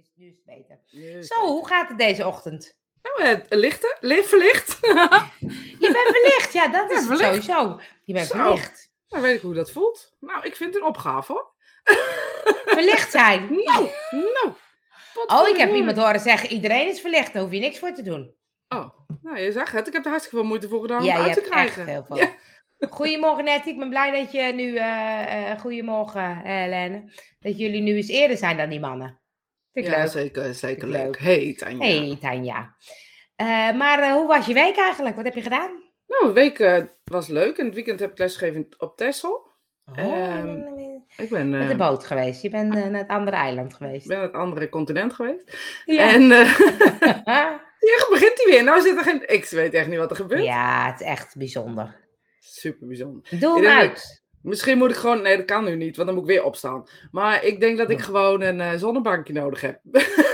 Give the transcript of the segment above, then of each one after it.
is, nu is het beter. Zo, hoe gaat het deze ochtend? Nou, eh, lichten, licht verlicht. Je bent verlicht, ja, dat Ja, is het verlicht. sowieso. Je bent Zo. verlicht. nou, weet ik hoe dat voelt. Nou, ik vind het een opgave hoor. Verlicht zijn. Nou, nou. Oh, ik heb iemand horen zeggen, iedereen is verlicht, daar hoef je niks voor te doen. Oh, nou, je zegt het. Ik heb er hartstikke veel moeite voor gedaan om Ja, het je uit te hebt krijgen. echt heel veel. Ja. Goedemorgen Nettie, ik ben blij dat je nu, eh, eh, goedemorgen Helene, dat jullie nu eens eerder zijn dan die mannen. Vind ik Ja, leuk. zeker, zeker ik leuk. leuk. Hey, Tanja. Hey Tanja. Eh, maar eh, hoe was je week eigenlijk? Wat heb je gedaan? Nou, de week eh, was leuk. En het weekend heb ik lesgegeven op Texel. Ehm, Ik ben, met de eh, boot geweest. Je bent eh, naar het andere eiland geweest. ben naar het andere continent geweest. Ja. En eh ja, begint hij weer. Nou zit er geen... Ik weet echt niet wat er gebeurt. ja, het is echt bijzonder. Super bijzonder. Doe Ik hem denk uit. Misschien moet ik gewoon... Nee, dat kan nu niet, want dan moet ik weer opstaan. Maar ik denk dat ik gewoon een eh, zonnebankje nodig heb.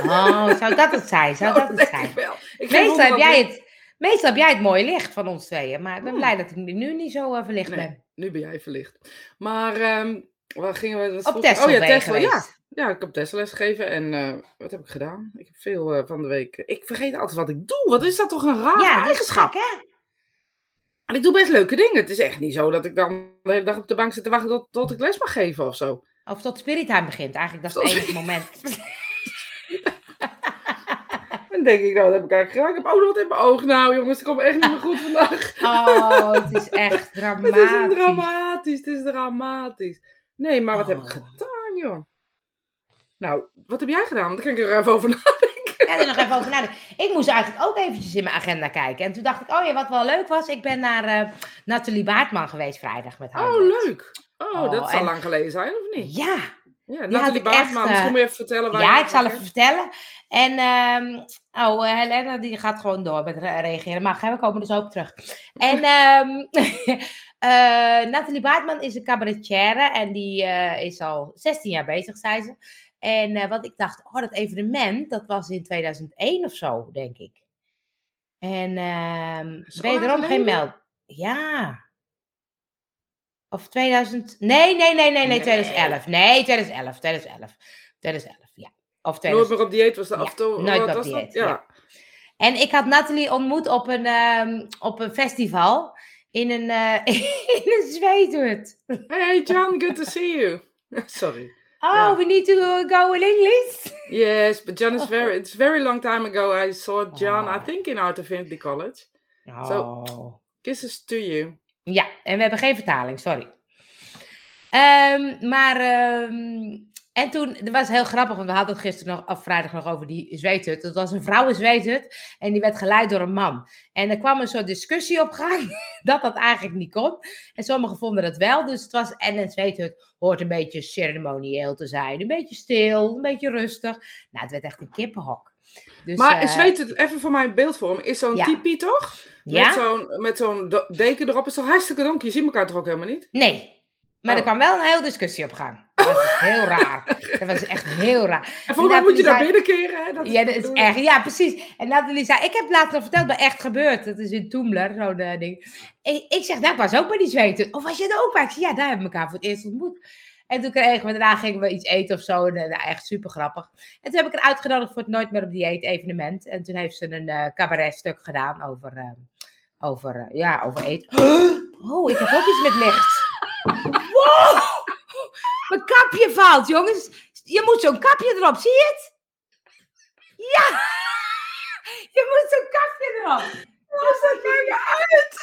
Oh, zou dat het zijn? Zou dat het zijn? ik Meestal heb, wat jij het, meestal heb jij het mooie licht van ons tweeën. Maar ik ben Hmm. blij dat ik nu niet zo eh, verlicht Nee. ben. Nu ben jij verlicht. Maar waar waar gingen we? wat Op Texel Oh ja, Texel. Ja. ja, ik heb Tesla les gegeven. En eh, wat heb ik gedaan? Ik heb veel van de week... Ik vergeet altijd wat ik doe. Wat is dat toch een raar Ja, eigenschap? gek, hè? En ik doe best leuke dingen. Het is echt niet zo dat ik dan de hele dag op de bank zit te wachten tot, tot ik les mag geven of zo. Of tot Spirit begint. Eigenlijk, dat is het enige moment. Dan denk ik, nou, dat heb ik eigenlijk gedaan. Ik heb ook nog wat in mijn oog. Nou, jongens, het komt echt niet meer goed vandaag. Oh, het is echt Het dramatisch. is een dramatisch. Het is dramatisch. Nee, maar wat heb ik Oh. gedaan, joh? Nou, wat heb jij gedaan? Want daar kan ik er even over nadenken. Ga er nog even over nadenken. Ik moest eigenlijk ook eventjes in mijn agenda kijken. En toen dacht ik, oh ja, wat wel leuk was. Ik ben naar eh, Nathalie Baartman geweest vrijdag met haar. Oh, leuk. Oh, Oh, dat zal en- lang geleden zijn, of niet? Ja, Ja, Nathalie Baartman. echt, Misschien moet je even vertellen waar ja, ik zal even vertellen. En, ehm, oh, eh, Helena die gaat gewoon door met re- reageren. Maar we komen zo op terug. En eh, Nathalie Baartman is een cabaretière en die is al 16 jaar bezig, zei ze. En eh, wat ik dacht, oh, dat evenement, dat was in 2001 of zo, denk ik. En Zo wederom geen meld. Ja. Of 2000. Nee, nee, nee, nee, nee, Nee. 2011. Nee, 2011, 2011. 2011, ja. Of Nooit 2000. meer op dieet was de Ja, af en toe. nooit meer op dieet, Ja. ja. En ik had Nathalie ontmoet op een, ehm, op een festival in een, eh in een zweethut. Hey John, good to see you. Sorry. Oh, we need to go in English. Yes, but John is very. It's very long time ago. I saw John. I Oh. think in Art Affinity College. Oh. Kisses to you. Ja, en we hebben geen vertaling, sorry. Ehm, maar, ehm, en toen, dat was heel grappig, want we hadden het gisteren nog, of vrijdag nog over die zweethut. Het was een vrouwenzweethut en die werd geleid door een man. En er kwam een soort discussie op gang dat dat eigenlijk niet kon. En sommigen vonden het wel, dus het was, en een zweethut hoort een beetje ceremonieel te zijn. Een beetje stil, een beetje rustig. Nou, het werd echt een kippenhok. Dus, maar eh, zweet het even voor mijn beeldvorm. Is zo'n ja. tipi toch? ja? Met zo'n met zo'n deken erop. Is toch hartstikke donker? Je ziet elkaar toch ook helemaal niet? Nee. Maar er Oh. kwam wel een hele discussie op gang. Dat was heel raar. Dat was echt heel raar. En volgens mij moet je daar binnenkeren. Hè? Dat Ja, dat is echt. Ja, precies. En Nathalie zei, ik heb later nog verteld, maar echt gebeurd. Dat is in Toemler, zo'n eh, ding. Ik, ik zeg, nou, ik was ook bij die zweten. Of was je er ook bij? Ik zei, ja, daar hebben we elkaar voor het eerst ontmoet. En toen kregen we, daarna gingen we iets eten of zo. En, eh, nou, echt super grappig. En toen heb ik haar uitgenodigd voor het Nooit meer op dieet evenement. En toen heeft ze een eh cabaretstuk gedaan over, eh, over, ja, over eten. Oh, ik heb ook iets met licht. Mijn kapje valt, jongens. Je moet zo'n kapje erop, zie je het? Ja! Je moet zo'n kapje erop. Wat dat maakt me uit?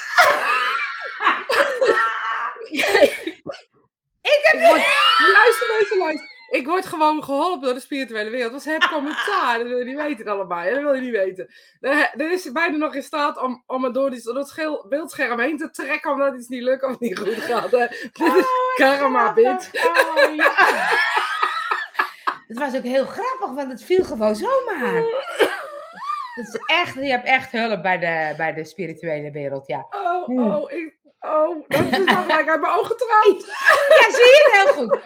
Ik heb luister, luister, luister. Ik word gewoon geholpen door de spirituele wereld. Dat is het commentaar. Dat wil je niet weten allebei. Dat wil je niet weten. Er, is bijna nog in staat om, om het door, die, door het beeldscherm heen te trekken. Omdat iets niet lukt of niet goed gaat. hè. Dit is karma, bitch. Oh, ja. Het was ook heel grappig, want het viel gewoon zomaar. Dat is echt, je hebt echt hulp bij de, bij de spirituele wereld, ja. Oh, Hmm. oh, ik, oh. Dat is nou gelijk uit mijn ogen getrapt. Ja, zie je heel goed.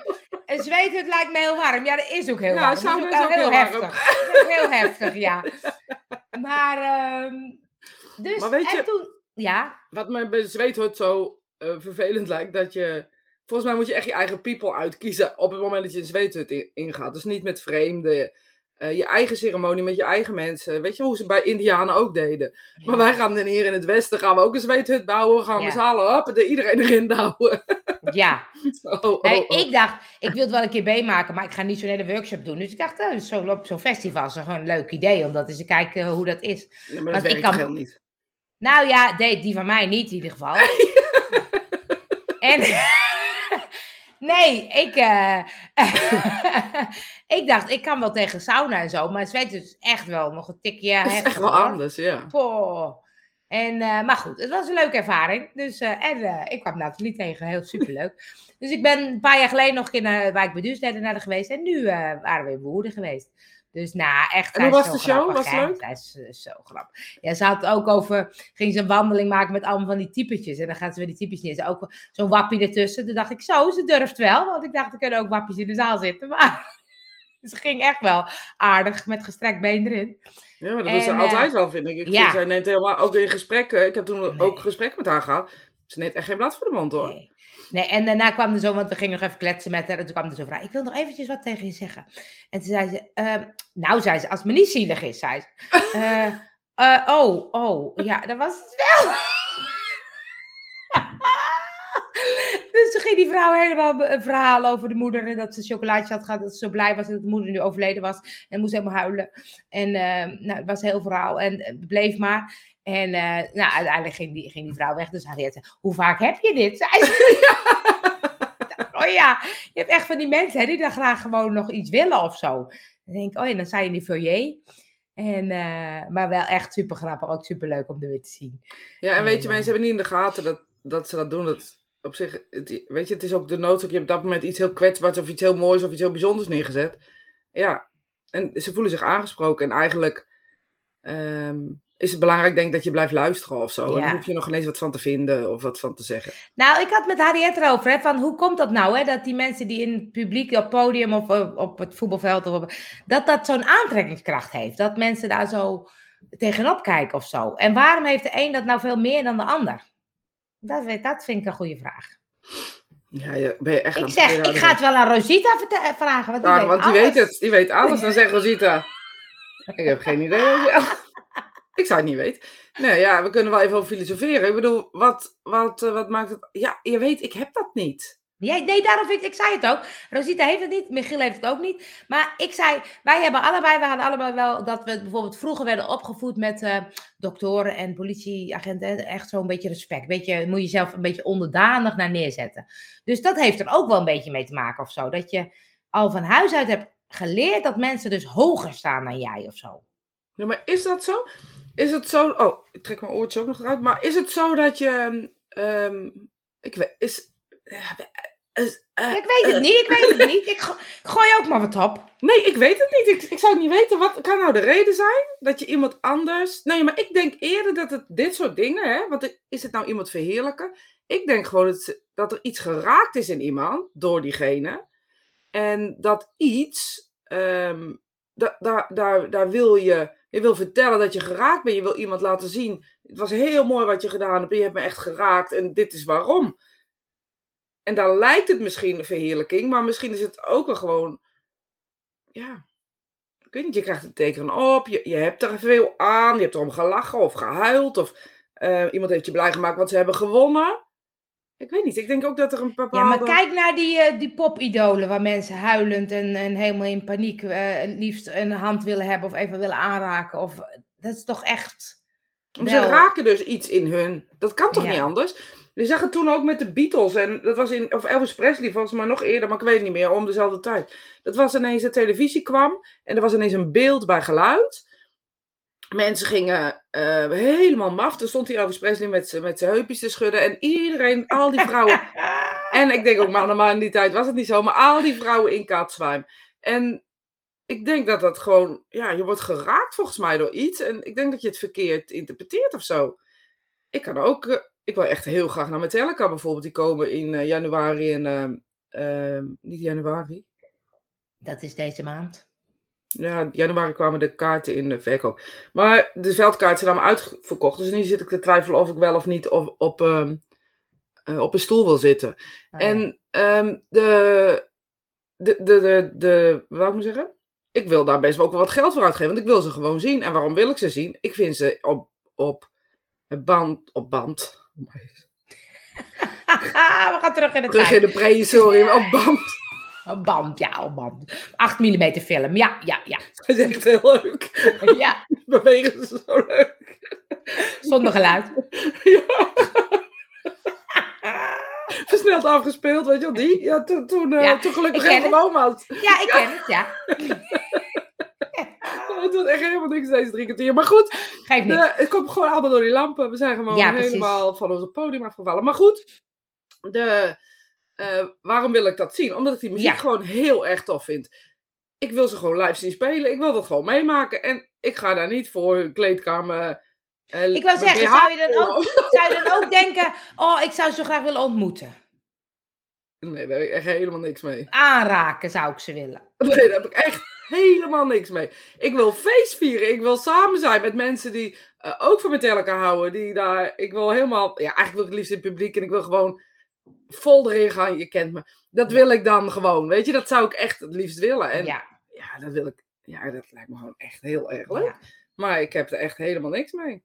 En zweet, het lijkt me heel warm. Ja, dat is ook heel Ja, warm. sauna Dat is ook heel heftig. Ook heel heftig, ja. Maar, ehm dus, Maar weet je- en toen, ja, Wat me bij zweethut zo eh, vervelend lijkt, dat je... Volgens mij moet je echt je eigen people uitkiezen op het moment dat je een zweethut in- ingaat. Dus niet met vreemden. Eh, je eigen ceremonie met je eigen mensen. Weet je hoe ze bij Indianen ook deden. Maar wij gaan dan hier in het Westen gaan we ook een zweethut bouwen. Gaan we Ja. op, de, iedereen erin douwen. Ja, Oh, oh, oh. ik dacht, ik wil het wel een keer meemaken, maar ik ga niet zo'n hele workshop doen. Dus ik dacht, oh, zo zo'n festival is gewoon een leuk idee, om dat eens te kijken hoe dat is. Ja, maar want dat ik werkt kan- helemaal niet. Nou ja, nee, die van mij niet in ieder geval. en nee, ik, eh, ik dacht, ik kan wel tegen sauna en zo, maar Zweet is echt wel nog een tikje Dat is echt wel anders, ja. Poh. En, eh, maar goed, het was een leuke ervaring. Dus, eh, en eh, ik kwam Nathalie tegen, heel superleuk. dus ik ben een paar jaar geleden nog in uh, Wijk bij Duurstede naar geweest. En nu waren we in Woerden geweest. Dus nou, echt. En hoe was de show? grappig, Was het leuk? Zij is zo grappig. Ja, ze had het ook over. Ging ze een wandeling maken met allemaal van die typetjes. En dan gaat ze weer die typetjes neer. Ook zo'n wappie ertussen. Toen dacht ik, zo, ze durft wel. Want ik dacht, er kunnen ook wappies in de zaal zitten. Maar ze ging echt wel aardig met gestrekt been erin. Ja, maar dat is ze eh, altijd wel, vind ik. Ik ja. vind, zij neemt helemaal, ook in gesprekken, ik heb toen Nee. ook gesprek met haar gehad. Ze neemt echt geen blad voor de mond, hoor. Nee. nee, en daarna kwam er zo, want we gingen nog even kletsen met haar. En toen kwam er zo vraag, ik wil nog eventjes wat tegen je zeggen. En toen zei ze, ehm, nou zei ze, als het me niet zielig is, zei ze. Eh, eh, oh, oh, ja, dat was het wel. dus toen ging die vrouw helemaal een verhaal over de moeder. En dat ze chocolaatje had gehad. Dat ze zo blij was dat de moeder nu overleden was. En moest helemaal huilen. En eh, nou, het was een heel verhaal. En het bleef maar. En eh, nou, uiteindelijk ging die, ging die vrouw weg. Dus Harriet zei, hoe vaak heb je dit? Zei ze. oh ja, je hebt echt van die mensen hè, die dan graag gewoon nog iets willen of zo. Dan denk ik, oh ja, dan sta je in die foyer. En, eh, maar wel echt super grappig. Ook super leuk om er weer te zien. Ja, en weet je, En, mensen hebben niet in de gaten dat, dat ze dat doen. Dat op zich, het, weet je, het is ook de noodzaak. Je hebt op dat moment iets heel kwetsbaars of iets heel moois of iets heel bijzonders neergezet. Ja, en ze voelen zich aangesproken. En eigenlijk ehm, is het belangrijk, denk ik, dat je blijft luisteren of zo. En Ja. dan hoef je nog ineens wat van te vinden of wat van te zeggen. Nou, ik had met Harriet erover, hè, van hoe komt dat nou, hè, dat die mensen die in het publiek, op het podium of eh, op het voetbalveld, of op, dat dat zo'n aantrekkingskracht heeft. Dat mensen daar zo tegenop kijken of zo. En waarom heeft de een dat nou veel meer dan de ander? Dat, weet, dat vind ik een goede vraag. Ja, je, ben je echt Ik zeg, ik ga het wel aan Rosita eh, vragen, want die, Ja, weet, want die weet het. Die weet alles. Dan zegt Rosita. Ik heb geen idee. Ik zou het niet weten. Nee, ja, we kunnen wel even over filosoferen. Ik bedoel, wat, wat, eh, wat maakt het... Ja, je weet, ik heb dat niet. Nee, nee, daarom vind ik, ik zei het ook. Rosita heeft het niet, Michiel heeft het ook niet. Maar ik zei, wij hebben allebei, we hadden allebei wel dat we bijvoorbeeld vroeger werden opgevoed met eh, doktoren en politieagenten. Echt zo'n beetje respect. Weet je, moet je jezelf een beetje onderdanig naar neerzetten. Dus dat heeft er ook wel een beetje mee te maken of zo. Dat je al van huis uit hebt geleerd dat mensen dus hoger staan dan jij of zo. Ja, maar is dat zo? Is het zo... Oh, ik trek mijn oortje ook nog eruit. Maar is het zo dat je... ehm, ik weet... Is, Ik weet het niet, ik weet het niet. Ik, go- ik gooi ook maar wat op. Nee, ik weet het niet. Ik, ik zou het niet weten. Wat kan nou de reden zijn dat je iemand anders. Nee, maar ik denk eerder dat het dit soort dingen, hè? Want is het nou iemand verheerlijken? Ik denk gewoon dat, er iets geraakt is in iemand door diegene. En dat iets, ehm, da, daar, daar, daar wil je. Je wil vertellen dat je geraakt bent. Je wil iemand laten zien. Het was heel mooi wat je gedaan hebt. Je hebt me echt geraakt. En dit is waarom. En dan lijkt het misschien een verheerlijking. Maar misschien is het ook wel gewoon ja, ik weet niet, je krijgt het teken op, je, je hebt er veel aan, je hebt erom gelachen of gehuild, of eh, iemand heeft je blij gemaakt want ze hebben gewonnen. Ik weet niet, ik denk ook dat er een Ja, bepaalde... maar kijk naar die, eh, die popidolen waar mensen huilend en, en helemaal in paniek het liefst een hand willen hebben of even willen aanraken. Of, dat is toch echt. Ze raken dus iets in hun. Dat kan toch Ja. niet anders? Je zag het toen ook met de Beatles. En dat was in, of Elvis Presley volgens mij nog eerder, maar ik weet het niet meer, om dezelfde tijd. Dat was ineens, de televisie kwam en er was ineens een beeld bij geluid. Mensen gingen eh, helemaal maf. Er stond hier Elvis Presley met zijn met zijn heupjes te schudden. En iedereen, al die vrouwen. En ik denk ook, maar in die tijd was het niet zo. Maar al die vrouwen in Katzwijm. En ik denk dat dat gewoon, ja, je wordt geraakt volgens mij door iets. En ik denk dat je het verkeerd interpreteert of zo. Ik kan ook, eh, ik wil echt heel graag naar Metallica bijvoorbeeld. Die komen in eh, januari en, ehm, ehm, niet januari. Dat is deze maand. Ja, januari kwamen de kaarten in de verkoop. Maar de veldkaarten zijn allemaal uitverkocht. Dus nu zit ik te twijfelen of ik wel of niet op, op, ehm, eh, op een stoel wil zitten. Oh, ja. En de, de, de, de, de, wat wou ik zeggen? ik wil daar best wel ook wel wat geld voor uitgeven, want ik wil ze gewoon zien. En waarom wil ik ze zien? Ik vind ze op, op band, op band. We gaan terug in de Terug tijd. in de prehistorium, op band. Op band, ja, op band. 8 mm film, ja, ja, ja. Dat is echt heel leuk. ja. Bewegen ze zo leuk. Zonder geluid. Ja. Versneld afgespeeld, weet je wel, die? Ja, toen, toen, eh, Ja, toen gelukkig geen gewoon had. Ja, ik ken het, ja. Het was echt helemaal niks deze drie kwartier. Maar goed, Geef niet. de, het komt gewoon allemaal door die lampen. We zijn gewoon Ja, precies. helemaal van onze podium afgevallen. Maar goed, de, eh, waarom wil ik dat zien? Omdat ik die muziek Ja. gewoon heel erg tof vind. Ik wil ze gewoon live zien spelen. Ik wil dat gewoon meemaken. En ik ga daar niet voor een kleedkamer... eh, Ik wou mijn zeggen, zou je, dan ook, zou je dan ook denken, oh, ik zou ze zo graag willen ontmoeten. Nee, daar heb ik echt helemaal niks mee. Aanraken zou ik ze willen. Nee, daar heb ik echt helemaal niks mee. Ik wil feest vieren. Ik wil samen zijn met mensen die eh, ook van met elkaar houden. Die daar, ik wil helemaal, ja, eigenlijk wil ik het liefst in het publiek en ik wil gewoon vol erin gaan. Je kent me. Dat wil ik dan gewoon. Weet je, dat zou ik echt het liefst willen. En ja, ja, dat wil ik. Ja, dat lijkt me gewoon echt heel erg leuk. ja. Maar ik heb er echt helemaal niks mee.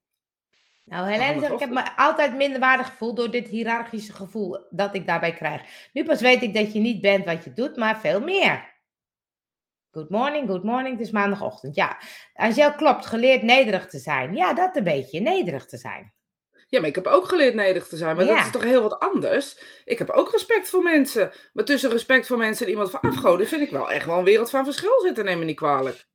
Nou, Helene zegt, ik heb me altijd minder waardig gevoeld door dit hiërarchische gevoel dat ik daarbij krijg. Nu pas weet ik dat je niet bent wat je doet, maar veel meer. Good morning, good morning, het is maandagochtend. Ja, Angel klopt, geleerd nederig te zijn. Ja, dat een beetje, nederig te zijn. Ja, maar ik heb ook geleerd nederig te zijn. Maar dat is toch heel wat anders. Ik heb ook respect voor mensen. Maar tussen respect voor mensen en iemand van afgoden vind ik wel echt wel een wereld van verschil zitten. Neem me niet kwalijk.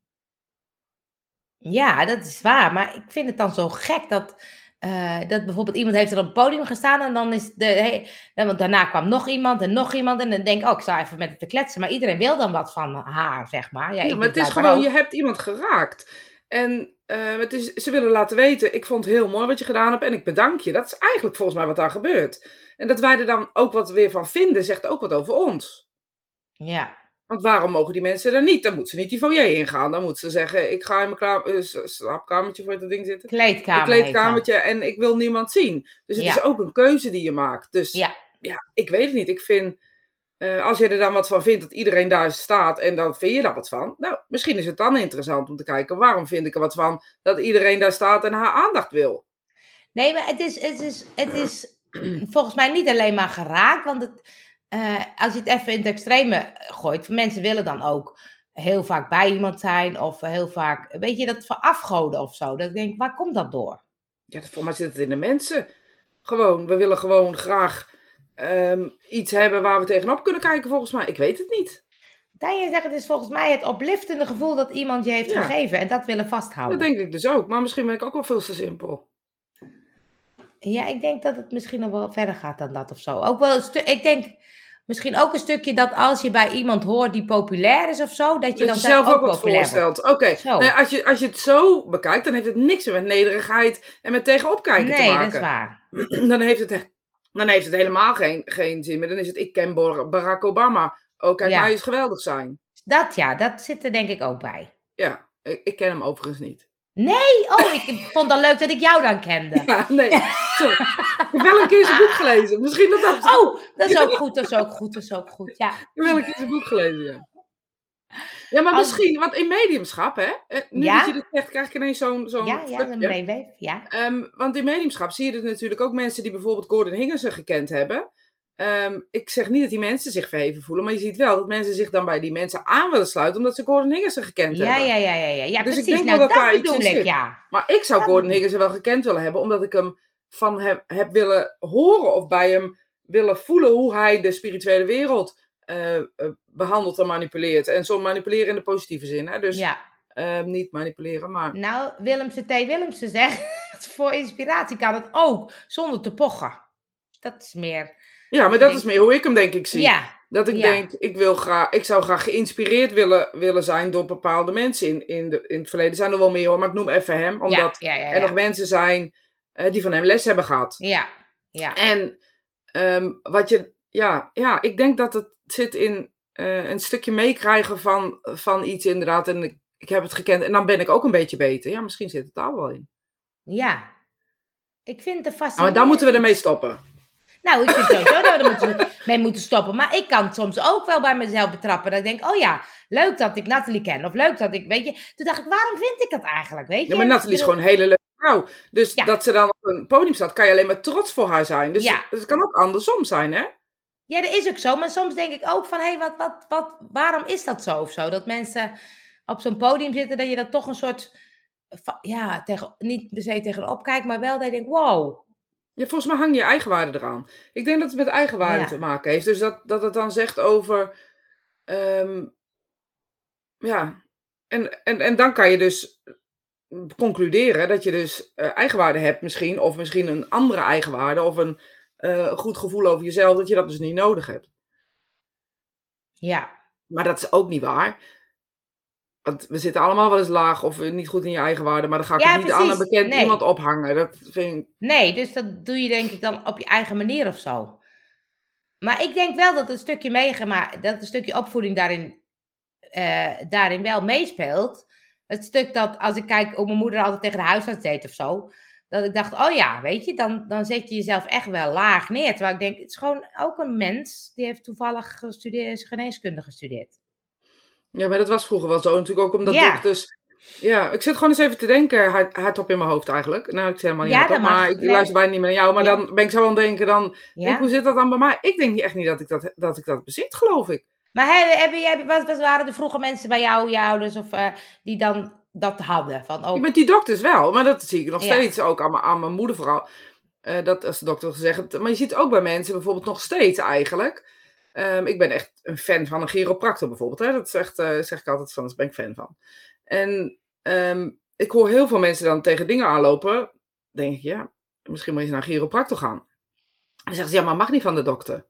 Ja, dat is waar. Maar ik vind het dan zo gek dat, eh, dat bijvoorbeeld iemand heeft er op het podium gestaan en dan is de. Hey, want daarna kwam nog iemand en nog iemand. En dan denk ik, oh, ik sta even met het te kletsen. Maar iedereen wil dan wat van haar, zeg maar. Ja, maar het is gewoon, ook. je hebt iemand geraakt. En eh, het is, ze willen laten weten, ik vond het heel mooi wat je gedaan hebt en ik bedank je. Dat is eigenlijk volgens mij wat daar gebeurt. En dat wij er dan ook wat weer van vinden, zegt ook wat over ons. Ja, Want waarom mogen die mensen er niet? Dan moeten ze niet die foyer ingaan. Dan moeten ze zeggen, ik ga in mijn eh, slaapkamertje voor dat ding zitten. kleedkamer. Kleedkamertje en ik wil niemand zien. Dus het Ja. is ook een keuze die je maakt. Dus. Ja, ja, ik weet het niet. Ik vind, eh, als je er dan wat van vindt dat iedereen daar staat en dan vind je daar wat van. Nou, misschien is het dan interessant om te kijken, waarom vind ik er wat van dat iedereen daar staat en haar aandacht wil. nee, maar het is, het is, het is volgens mij niet alleen maar geraakt. Want het, eh, als je het even in het extreme gooit, mensen willen dan ook heel vaak bij iemand zijn. Of heel vaak, weet je, dat voor afgoden of zo. Dat ik denk, waar komt dat door? Ja, voor mij zit het in de mensen. Gewoon, we willen gewoon graag ehm, iets hebben waar we tegenop kunnen kijken, volgens mij. Ik weet het niet. Tanja zegt, het is volgens mij het opliftende gevoel dat iemand je heeft Ja. gegeven. En dat willen Dat vasthouden. denk ik dus ook. Maar misschien ben ik ook wel veel te simpel. Ja, ik denk dat het misschien nog wel verder gaat dan dat of zo. Ook wel ik denk misschien ook een stukje dat als je bij iemand hoort die populair is of zo, dat je Dat dan je zelf ook wat populair wordt. voorstelt. Oké, nou ja, als, je, als je het zo bekijkt, dan heeft het niks meer met nederigheid en met tegenop kijken te Nee, maken. dat is waar. dan heeft het, echt- dan heeft het helemaal geen, geen zin meer. Dan is het, ik ken Bar- Barack Obama. Ook Ja. hij is geweldig zijn. Dat ja, dat zit er denk ik ook bij. Ja, ik, ik ken hem overigens niet. Nee, oh, ik vond het leuk dat ik jou dan kende. Ja, nee, sorry. Ik heb wel een keer zijn boek gelezen. Misschien dat dat... Oh, dat is ook goed, dat is ook goed, dat is ook goed. Ja, Ik heb wel een keer zijn boek gelezen, ja. Ja, maar Als- misschien, want in mediumschap, hè? eh, Nu Ja? dat je dit zegt, krijg ik ineens zo'n zo'n ja, ja, een brainwave, ja. Ehm, want in mediumschap zie je dus natuurlijk ook mensen die bijvoorbeeld Gordon Higginson gekend hebben. Ehm, ik zeg niet dat die mensen zich verheven voelen, maar je ziet wel dat mensen zich dan bij die mensen aan willen sluiten omdat ze Gordon Higginson gekend Ja, hebben. ja, ja, ja, ja. ja Dus ik precies. denk nou, dat dat daar iets bedoel in ik, zit. ja. Maar ik zou Dat Gordon Higginson wel gekend willen hebben, omdat ik hem van hem heb willen horen of bij hem willen voelen hoe hij de spirituele wereld eh, eh, behandelt en manipuleert. En zo manipuleren in de positieve zin. Hè? Dus ja. ehm, niet manipuleren, maar Nou, Willemse T. Willemse zegt, voor inspiratie kan het ook, zonder te pochen. Dat is meer, ja, maar dat is meer hoe ik hem denk ik zie. ja, Dat ik Ja. denk, ik, wil graag, ik zou graag geïnspireerd willen, willen zijn door bepaalde mensen in, in, de, in het verleden. Er zijn er wel meer hoor, maar ik noem even hem. Omdat ja, er nog mensen zijn eh, die van hem les hebben gehad. ja, ja. En ehm, wat je, ja, ja, ik denk dat het zit in eh, een stukje meekrijgen van, van iets inderdaad. En ik, ik heb het gekend en dan ben ik ook een beetje beter. Ja, misschien zit het daar wel in. Ja. Ik vind het maar fascinerend. dan moeten we ermee stoppen. Nou, ik vind sowieso dat we er moeten, mee moeten stoppen. Maar ik kan soms ook wel bij mezelf betrappen. Dat ik denk, oh ja, leuk dat ik Nathalie ken. Of leuk dat ik, weet je. Toen dacht ik, waarom vind ik dat eigenlijk, weet je? Ja, maar Nathalie is gewoon een hele leuke vrouw. Dus Ja. dat ze dan op een podium staat, kan je alleen maar trots voor haar zijn. Dus Ja. het kan ook andersom zijn, hè? Ja, dat is ook zo. Maar soms denk ik ook van, hé, hey, wat, wat, wat, waarom is dat zo of zo? Dat mensen op zo'n podium zitten, dat je dat toch een soort, ja, tegen, niet per se tegenop kijkt, maar wel dat je denkt, wow. Ja, volgens mij hang je eigenwaarde eraan. Ik denk dat het met eigenwaarde Ja. te maken heeft. Dus dat, dat het dan zegt over. ehm, ja. En, en, en dan kan je dus concluderen dat je dus eh, eigenwaarde hebt, misschien. Of misschien een andere eigenwaarde. Of een eh, goed gevoel over jezelf. Dat je dat dus niet nodig hebt. Ja, Maar dat is ook niet waar. Want we zitten allemaal wel eens laag of niet goed in je eigenwaarde. Maar dan ga ik Ja, het niet aan een bekend Nee. iemand ophangen. Dat vind ik. nee, dus dat doe je denk ik dan op je eigen manier of zo. Maar ik denk wel dat een stukje meegemaakt, dat een stukje opvoeding daarin, eh, daarin wel meespeelt. Het stuk dat, als ik kijk hoe mijn moeder altijd tegen de huisarts deed of zo, dat ik dacht, oh ja, weet je, dan, dan zet je jezelf echt wel laag neer. Terwijl ik denk, het is gewoon ook een mens, die heeft toevallig gestudeerd, geneeskunde gestudeerd. Ja, maar dat was vroeger wel zo. Natuurlijk ook omdat Ja. dokters... Ja, ik zit gewoon eens even te denken, hard- hardop in mijn hoofd eigenlijk. Nou, ik zeg helemaal niet Ja, hardop, dat maar ik Nee. luister bijna niet meer naar jou. Maar Ja. dan ben ik zo aan het denken, dan... Hoe zit dat dan bij mij? Ik denk niet- echt niet dat ik dat, dat, ik dat bezit, geloof ik. Maar hebben, hebben, jij- wat, wat waren er vroeger mensen bij jou, je ouders, of, eh, die dan dat hadden? Van, oh, Met die dokters wel, maar dat zie ik nog steeds ook aan, mijn- aan mijn moeder vooral. Eh, dat als de dokter zegt. Maar je ziet ook bij mensen bijvoorbeeld nog steeds eigenlijk. Ehm, ik ben echt een fan van een chiropractor bijvoorbeeld. Hè? Dat zegt, eh, zeg ik altijd van, daar ben ik fan van. En ehm, ik hoor heel veel mensen dan tegen dingen aanlopen. denk ik, ja, misschien moet je eens naar een chiropractor gaan. En dan zeggen ze, ja, maar mag niet van de dokter.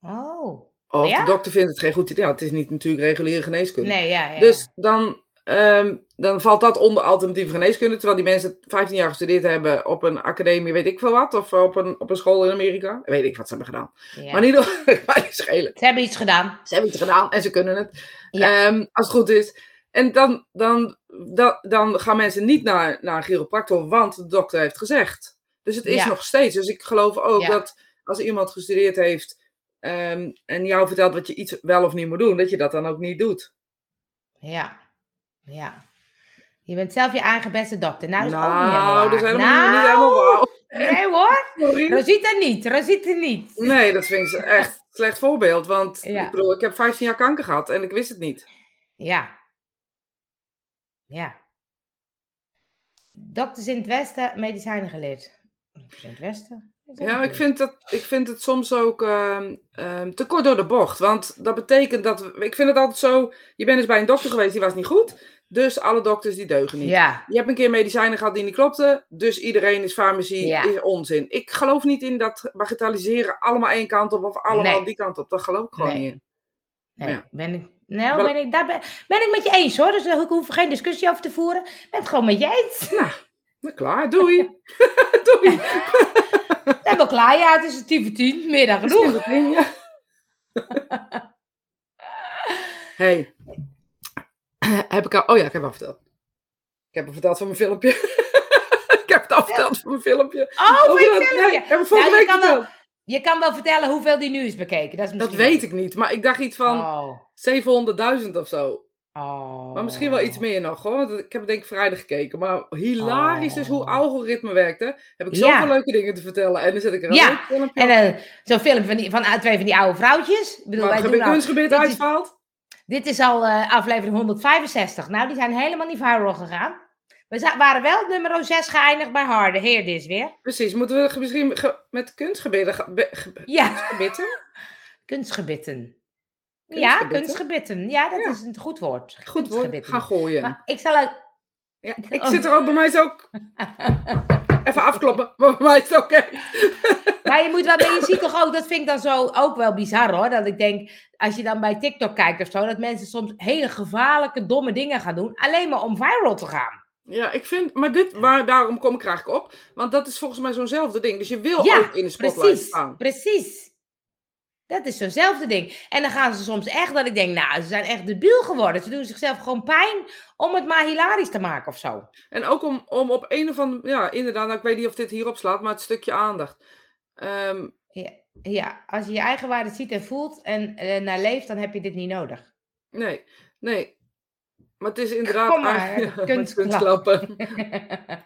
oh. Of Ja? de dokter vindt het geen goed idee. Ja, het is niet natuurlijk reguliere geneeskunde. Nee, ja, ja. Dus dan, ehm, dan valt dat onder alternatieve geneeskunde. Terwijl die mensen 15 jaar gestudeerd hebben op een academie, weet ik veel wat. Of op een, op een school in Amerika. Weet ik wat ze hebben gedaan. ja. Maar niet schelen. Ze hebben iets gedaan. Ze hebben iets gedaan en ze kunnen het. Ja. Ehm, als het goed is. En dan, dan, dan, dan gaan mensen niet naar, naar een chiropractor, want de dokter heeft gezegd. Dus het is Ja. nog steeds. Dus ik geloof ook dat als iemand gestudeerd heeft ehm, en jou vertelt wat je iets wel of niet moet doen, dat je dat dan ook niet doet. Ja. Ja. Je bent zelf je eigen beste dokter. Nou, dat is ook niet helemaal Nou, waar. dat is helemaal nou, niet helemaal wauw. Nee hoor. Sorry. Rosita niet. Rosita niet. Nee, dat vind ik echt een slecht voorbeeld. Want Ja. ik bedoel, ik heb 15 jaar kanker gehad en ik wist het niet. Ja. Ja. Dokters in het Westen, medicijnen geleerd. Dokters in het Westen? Ja, ik vind, dat, ik vind het soms ook ehm, ehm, te kort door de bocht. Want dat betekent dat... we- Ik vind het altijd zo... Je bent eens bij een dokter geweest, die was niet goed. Dus alle dokters die deugen niet. Ja. Je hebt een keer medicijnen gehad die niet klopten. Dus iedereen is farmacie, Ja. is onzin. Ik geloof niet in dat bagatelliseren allemaal één kant op of allemaal Nee. die kant op. Dat geloof ik gewoon Nee. niet in. Nee, Ja. ben ik, nou, Wel- ben ik, daar ben, ben ik met je eens hoor. Dus ik hoef geen discussie over te voeren. Ik ben het gewoon met je eens. Nou, klaar. Doei. Doei. Zijn we klaar? Ja, het is tien voor tien. Meer dan genoeg. Ja. hey. Heb ik al... Oh ja, ik heb al verteld. Ik heb al verteld van mijn filmpje. ik heb het al verteld van mijn filmpje. Oh, ik nee, filmpje. ik heb vorige Nou, je week kan wel-. Je kan wel vertellen hoeveel die nu is bekeken. Dat, is Dat weet ik niet, maar ik dacht iets van Oh. 700.000 of zo. Oh. Maar misschien wel iets meer nog hoor. Want ik heb het denk ik vrijdag gekeken. Maar hilarisch is hoe Oh. algoritme werkt. Hè? Heb ik Ja. zoveel leuke dingen te vertellen. En dan zet ik er een Ja, leuk filmpje En eh, zo'n film van, die, van eh, twee van die oude vrouwtjes. Ik bedoel, Waar wij het doen al- kunstgebied dit is- uitvalt. dit is al eh, aflevering 165. Nou, die zijn helemaal niet viral gegaan. We waren wel nummer 6 geëindigd bij Harde. Heer, dit is weer. Precies, moeten we misschien met kunstgebitten... ge- Ja, Gebitten? kunstgebitten. Ja, Kunstgebitten? Ja, dat Ja. is een goed woord. Goed woord. Ga gooien. Maar ik zal ook... Ja, ik zit er ook, bij mij is ook... Even afkloppen, maar bij mij is het oké. Maar je moet wel, maar je ziet toch ook, dat vind ik dan zo ook wel bizar hoor. Dat ik denk, als je dan bij TikTok kijkt of zo, dat mensen soms hele gevaarlijke, domme dingen gaan doen. Alleen maar om viral te gaan. Ja, ik vind... Maar dit, waar, daarom kom ik er eigenlijk op. Want dat is volgens mij zo'nzelfde ding. Dus je wil Ja, ook in de spotlight Precies, staan. precies. Dat is zo'nzelfde ding. En dan gaan ze soms echt dat ik denk, nou, ze zijn echt debiel geworden. Ze doen zichzelf gewoon pijn om het maar hilarisch te maken of zo. En ook om, om op een of andere... Ja, inderdaad, nou, ik weet niet of dit hierop slaat, maar het stukje aandacht. Ehm, Ja, ja, als je je eigen waarde ziet en voelt en eh, naar leeft, dan heb je dit niet nodig. nee, nee. Maar het is inderdaad... Kom maar, kunstklap. kunstklappen.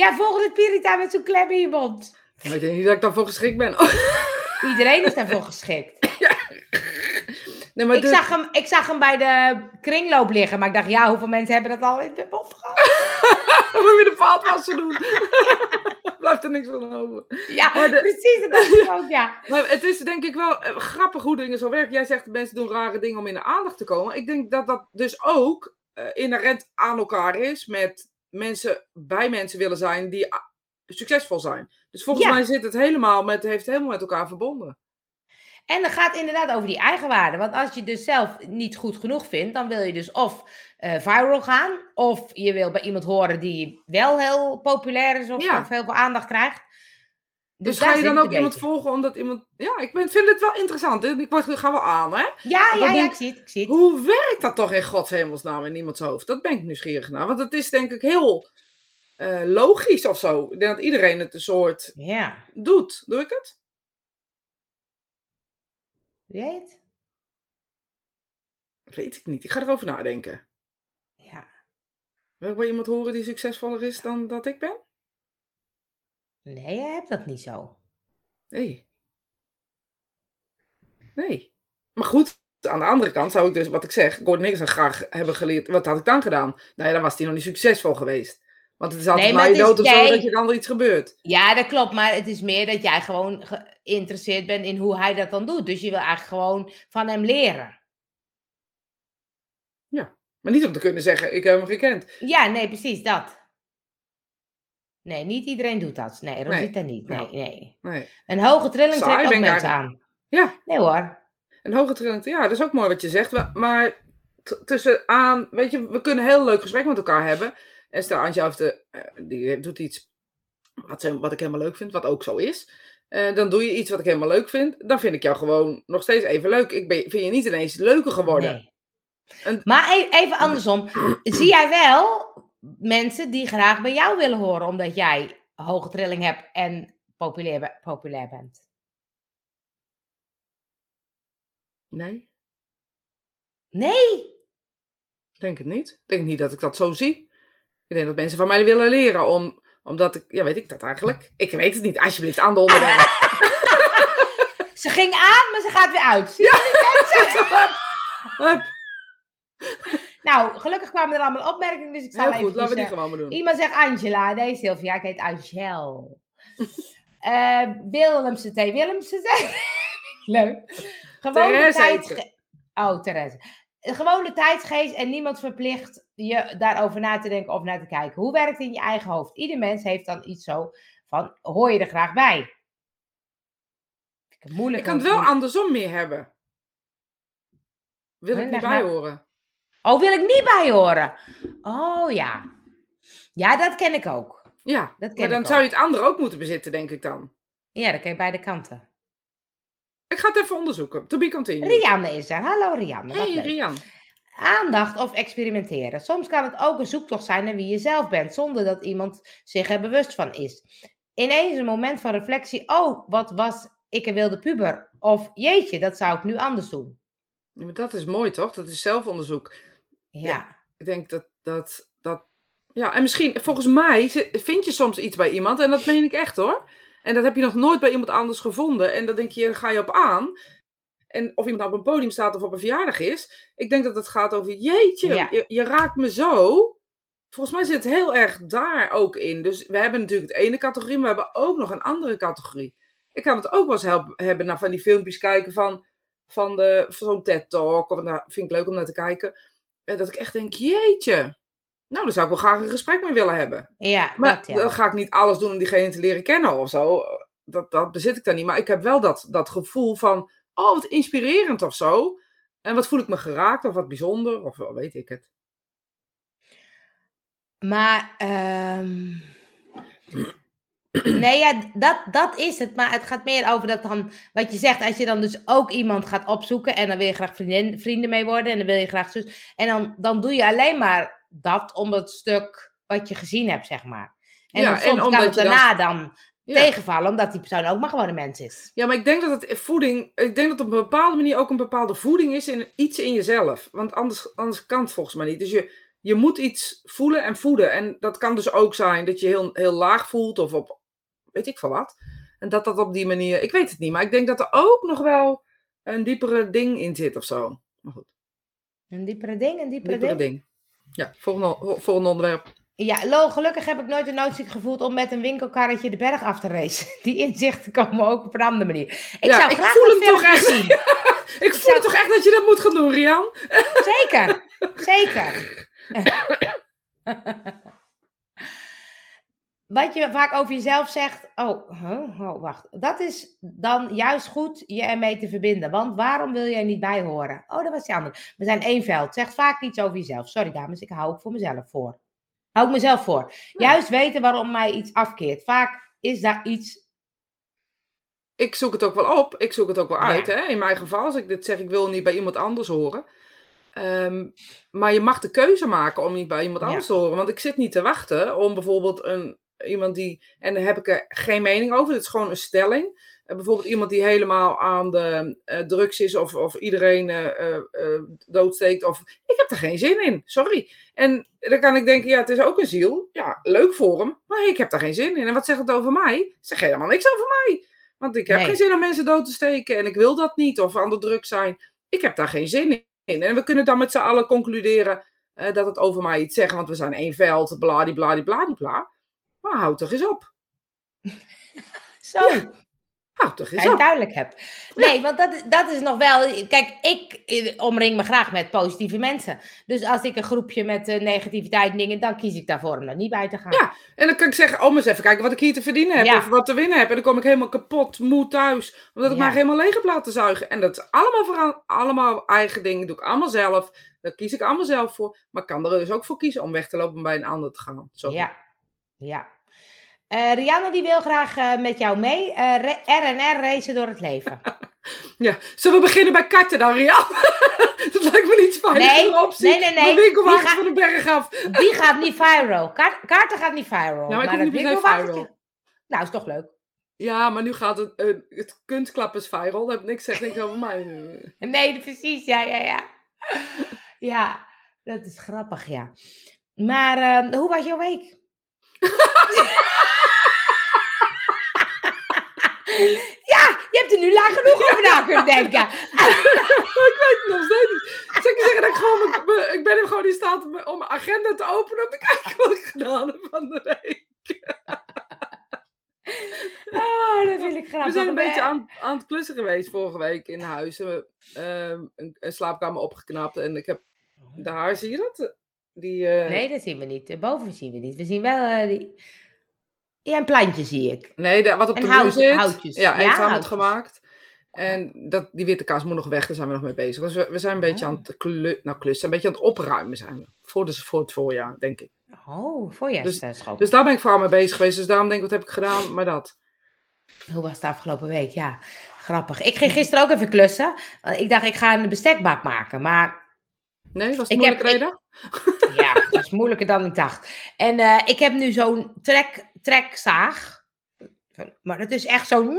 ja, volgende Pirita met zo'n klem in je mond. Ik denk niet dat ik daarvoor geschikt ben. Iedereen is daarvoor geschikt. nee, maar Ik zag, hem, ik zag hem bij de kringloop liggen, maar ik dacht, ja, hoeveel mensen hebben dat al in de mond gehad? Dan moet je de vaatwasser doen. Blijft er niks van over. Ja, de- precies, dat ik ook, ja. Maar het is denk ik wel eh, grappig hoe dingen zo werken. Jij zegt mensen doen rare dingen om in de aandacht te komen. Ik denk dat dat dus ook eh, inherent aan elkaar is met mensen bij mensen willen zijn die succesvol zijn. Dus volgens Ja. mij zit het helemaal met, heeft helemaal met elkaar verbonden. En dat gaat inderdaad over die eigenwaarde. Want als je dus zelf niet goed genoeg vindt, dan wil je dus of eh, viral gaan, of je wil bij iemand horen die wel heel populair is of, Ja. of heel veel aandacht krijgt. Dus, daar ga je dan ook iemand volgen omdat iemand... Ja, ik ben, vind het wel interessant. Ik word- ga wel aan, hè? Ja, ja, ik zie het, ik zie het. Hoe werkt dat toch in Gods hemelsnaam in iemands hoofd? Dat ben ik nieuwsgierig naar. Want het is denk ik heel eh, logisch of zo. Ik denk dat iedereen het een soort Ja, doet. Doe ik het? weet Weet ik niet. Ik ga erover nadenken. Ja. Wil ik bij iemand horen die succesvoller is dan dat ik ben? Nee, je hebt dat niet zo. Nee. Nee. Maar goed, aan de andere kant zou ik dus, wat ik zeg, Gordon Niks graag hebben geleerd. Wat had ik dan gedaan? Nou ja, dan was hij nog niet succesvol geweest. Want het is altijd Nee, maar je dood of zo jij- dat je dan er iets gebeurt. Ja, dat klopt. Maar het is meer dat jij gewoon geïnteresseerd bent in hoe hij dat dan doet. Dus je wil eigenlijk gewoon van hem leren. Maar niet om te kunnen zeggen, ik heb hem gekend. Ja, nee, precies dat. Nee, niet iedereen doet dat. Nee, Rosita niet. Nee, Nou. nee. Nee. Een hoge trilling Saai trekt ook mensen aan. Ja, Nee hoor. een hoge trillend. Ja, dat is ook mooi wat je zegt. Maar t- tussen aan, weet je, we kunnen een heel leuk gesprek met elkaar hebben. En stel, Antje heeft de, eh, die doet iets wat, ze- wat ik helemaal leuk vind, wat ook zo is. Eh, dan doe je iets wat ik helemaal leuk vind. Dan vind ik jou gewoon nog steeds even leuk. Ik ben, vind je niet ineens leuker geworden. Nee. En- Maar e- even andersom. Zie jij wel mensen die graag bij jou willen horen omdat jij hoge trilling hebt en populair, populair bent? Nee, Nee. ik denk het niet. Ik denk niet dat ik dat zo zie. Ik denk dat mensen van mij willen leren om, omdat ik, ja, weet ik dat eigenlijk? Ik weet het niet. Alsjeblieft, aan de onderwerp. Ze ging aan, maar ze gaat weer uit. Zie je? Hup, Nou, gelukkig kwamen er allemaal opmerkingen, dus ik zal Heel even. goed, laten we die gewoon maar doen. Iemand zegt Angela. Nee, Sylvia, ik heet Angel. Eh Willemse T. Willemse T. Leuk. Gewoon Therese tijd... ze. Oh, Therese. Gewoon de tijdsgeest en niemand verplicht je daarover na te denken of naar te kijken. Hoe werkt het in je eigen hoofd? Ieder mens heeft dan iets zo van, hoor je er graag bij? Moeilijk. Ik kan het wel andersom meer hebben. Wil ik niet bij horen. Oh, wil ik niet bij horen? Oh, ja. Ja, dat ken ik ook. Ja, Dat ken maar dan ik zou je het andere ook moeten bezitten, denk ik dan. Ja, dat ken je beide kanten. Ik ga het even onderzoeken. To be continued. Rianne is er. Hallo Rianne. Hey leuk. Rian. Aandacht of experimenteren. Soms kan het ook een zoektocht zijn naar wie je zelf bent, zonder dat iemand zich er bewust van is. Ineens een moment van reflectie. Oh, wat was ik een wilde puber? Of jeetje, dat zou ik nu anders doen. Ja, maar dat is mooi toch? Dat is zelfonderzoek. Ja. Ik denk dat dat. dat ja, en misschien, volgens mij vind je soms iets bij iemand, en dat meen ik echt hoor. En dat heb je nog nooit bij iemand anders gevonden. En dan denk je, ga je op aan. En of iemand nou op een podium staat of op een verjaardag is. Ik denk dat het gaat over, jeetje, Ja. je, je raakt me zo. Volgens mij zit het heel erg daar ook in. Dus we hebben natuurlijk de ene categorie, maar we hebben ook nog een andere categorie. Ik kan het ook wel eens hebben naar van die filmpjes kijken van, van, de- van zo'n TED-talk. Of nou, vind ik leuk om naar te kijken. En dat ik echt denk, jeetje. Nou, daar zou ik wel graag een gesprek mee willen hebben. Ja, Maar dat ja. dan ga ik niet alles doen om diegene te leren kennen of zo. Dat, dat bezit ik dan niet. Maar ik heb wel dat, dat gevoel van, oh, wat inspirerend of zo. En wat voel ik me geraakt of wat bijzonder of wel weet ik het. Maar, ehm, nee, ja, dat, dat is het. Maar het gaat meer over dat dan, wat je zegt, als je dan dus ook iemand gaat opzoeken en dan wil je graag vriendin, vrienden mee worden en dan wil je graag zus. En dan, dan doe je alleen maar dat om het stuk wat je gezien hebt, zeg maar. En Ja, dan en soms kan het dan- daarna dan Ja. tegenvallen, omdat die persoon ook maar gewoon een mens is. Ja, maar ik denk dat het voeding, ik denk dat op een bepaalde manier ook een bepaalde voeding is in iets in jezelf. Want anders, anders kan het volgens mij niet. Dus je, je moet iets voelen en voeden. En dat kan dus ook zijn dat je heel, heel laag voelt of op, weet ik veel wat. En dat dat op die manier, ik weet het niet, maar ik denk dat er ook nog wel een diepere ding in zit of zo. Maar goed, Een diepere ding, een diepere, diepere ding. ding. Ja, volgende, volgende onderwerp. Ja, Lo, gelukkig heb ik nooit de noodzaak gevoeld om met een winkelkarretje de berg af te racen. Die inzichten komen ook op een andere manier. Ik Ja, zou ik graag voel hem toch echt. zien. Ik voel toch echt dat je dat moet gaan doen, Rian? Zeker, zeker. Wat je vaak over jezelf zegt, oh, huh, oh, wacht, dat is dan juist goed je ermee te verbinden. Want waarom wil je er niet bij horen? Oh, dat was die andere. We zijn één veld. Zegt vaak iets over jezelf. Sorry dames, ik hou ook voor mezelf voor. Hou ik mezelf voor. Ja. Juist weten waarom mij iets afkeert. Vaak is daar iets. ik zoek het ook wel op. Ik zoek het ook wel Ja. uit. Hè? In mijn geval, als ik dit zeg, ik wil niet bij iemand anders horen. Ehm, maar je mag de keuze maken om niet bij iemand Ja. anders te horen. Want ik zit niet te wachten om bijvoorbeeld een, iemand die. En daar heb ik er geen mening over. Dit is gewoon een stelling. Eh, bijvoorbeeld iemand die helemaal aan de eh, drugs is of, of iedereen eh, doodsteekt. Of ik heb er geen zin in. Sorry. En dan kan ik denken, ja, het is ook een ziel. Ja, leuk voor hem. Maar ik heb daar geen zin in. En wat zegt het over mij? Zeg helemaal niks over mij. Want ik heb Nee. geen zin om mensen dood te steken en ik wil dat niet. Of aan de druk zijn. Ik heb daar geen zin in. En we kunnen dan met z'n allen concluderen dat het over mij iets zegt. Want we zijn één veld, bladibladibladibla. Maar houd toch eens op. Zo. Houd toch eens op. duidelijk heb. Nee, want dat, is- dat is nog wel. Kijk, ik eh, omring me graag met positieve mensen. Dus als ik een groepje met eh, negativiteit en dingen, dan kies ik daarvoor om er niet bij te gaan. Ja. En dan kan ik zeggen, oh, maar eens even kijken wat ik hier te verdienen heb. Ja. Of wat te winnen heb. En dan kom ik helemaal kapot, moe thuis. Omdat ik Ja. maar helemaal leeg heb laten zuigen. En dat is allemaal, vooral, allemaal eigen dingen. doe ik allemaal zelf. Daar kies ik allemaal zelf voor. Maar ik kan er dus ook voor kiezen om weg te lopen en bij een ander te gaan. Zo. Ja. ja. Eh, Rianne die wil graag eh, met jou mee. eh, re- R&R racen door het leven. Ja. Zullen we beginnen bij karten dan, Rian? dat lijkt me niet fijn. Nee, optie. nee, nee, nee. Winkelwagen van de berg af. Die gaat niet viral. Kaart, kaarten gaat niet viral. Maar ik het niet viral. Nou, is toch leuk. Ja, maar nu gaat het, eh, het kunstklap is viral. Dat heb niks zegt niks over mij. Nee, precies. Ja, ja, ja. Ja, dat is grappig, ja. Maar eh, hoe was jouw week? ja, je hebt er nu lang genoeg over na kunnen denken. ik weet het nog steeds niet. Zal ik je zeggen dat ik gewoon... mijn- Ik ben er gewoon in staat om, om mijn agenda te openen. Om te kijken wat ik gedaan heb van de week. Oh, dat vind ik grappig. We zijn een beetje Eh, aan, aan het klussen geweest vorige week in huis. En we, ehm, een, een slaapkamer opgeknapt. En ik heb... Daar, zie je dat? Die, eh, Nee, dat zien we niet. Eh, Boven zien we niet. We zien wel eh, die... Ja, een plantje zie ik. Nee, de- wat op En de hout- muur zit. houtjes. Ja, Ja, heeft houtjes. gemaakt. En dat, die witte kaas moet nog weg, daar zijn we nog mee bezig. Dus we, we zijn een beetje Oh. aan het klu nou, klussen, een beetje aan het opruimen zijn we. Voor, de, voor het voorjaar, denk ik. Oh, voorjaarsschop. Dus daar ben ik vooral mee bezig geweest. Dus daarom denk ik, wat heb ik gedaan? Maar dat. Hoe was het afgelopen week? Ja, grappig. Ik ging gisteren ook even klussen. Ik dacht, ik ga een bestekbak maken. Maar Nee, was het Ik moeilijk heb- reden? ja, dat is moeilijker dan ik dacht. En eh, ik heb nu zo'n trek, trekzaag. Maar dat is echt zo...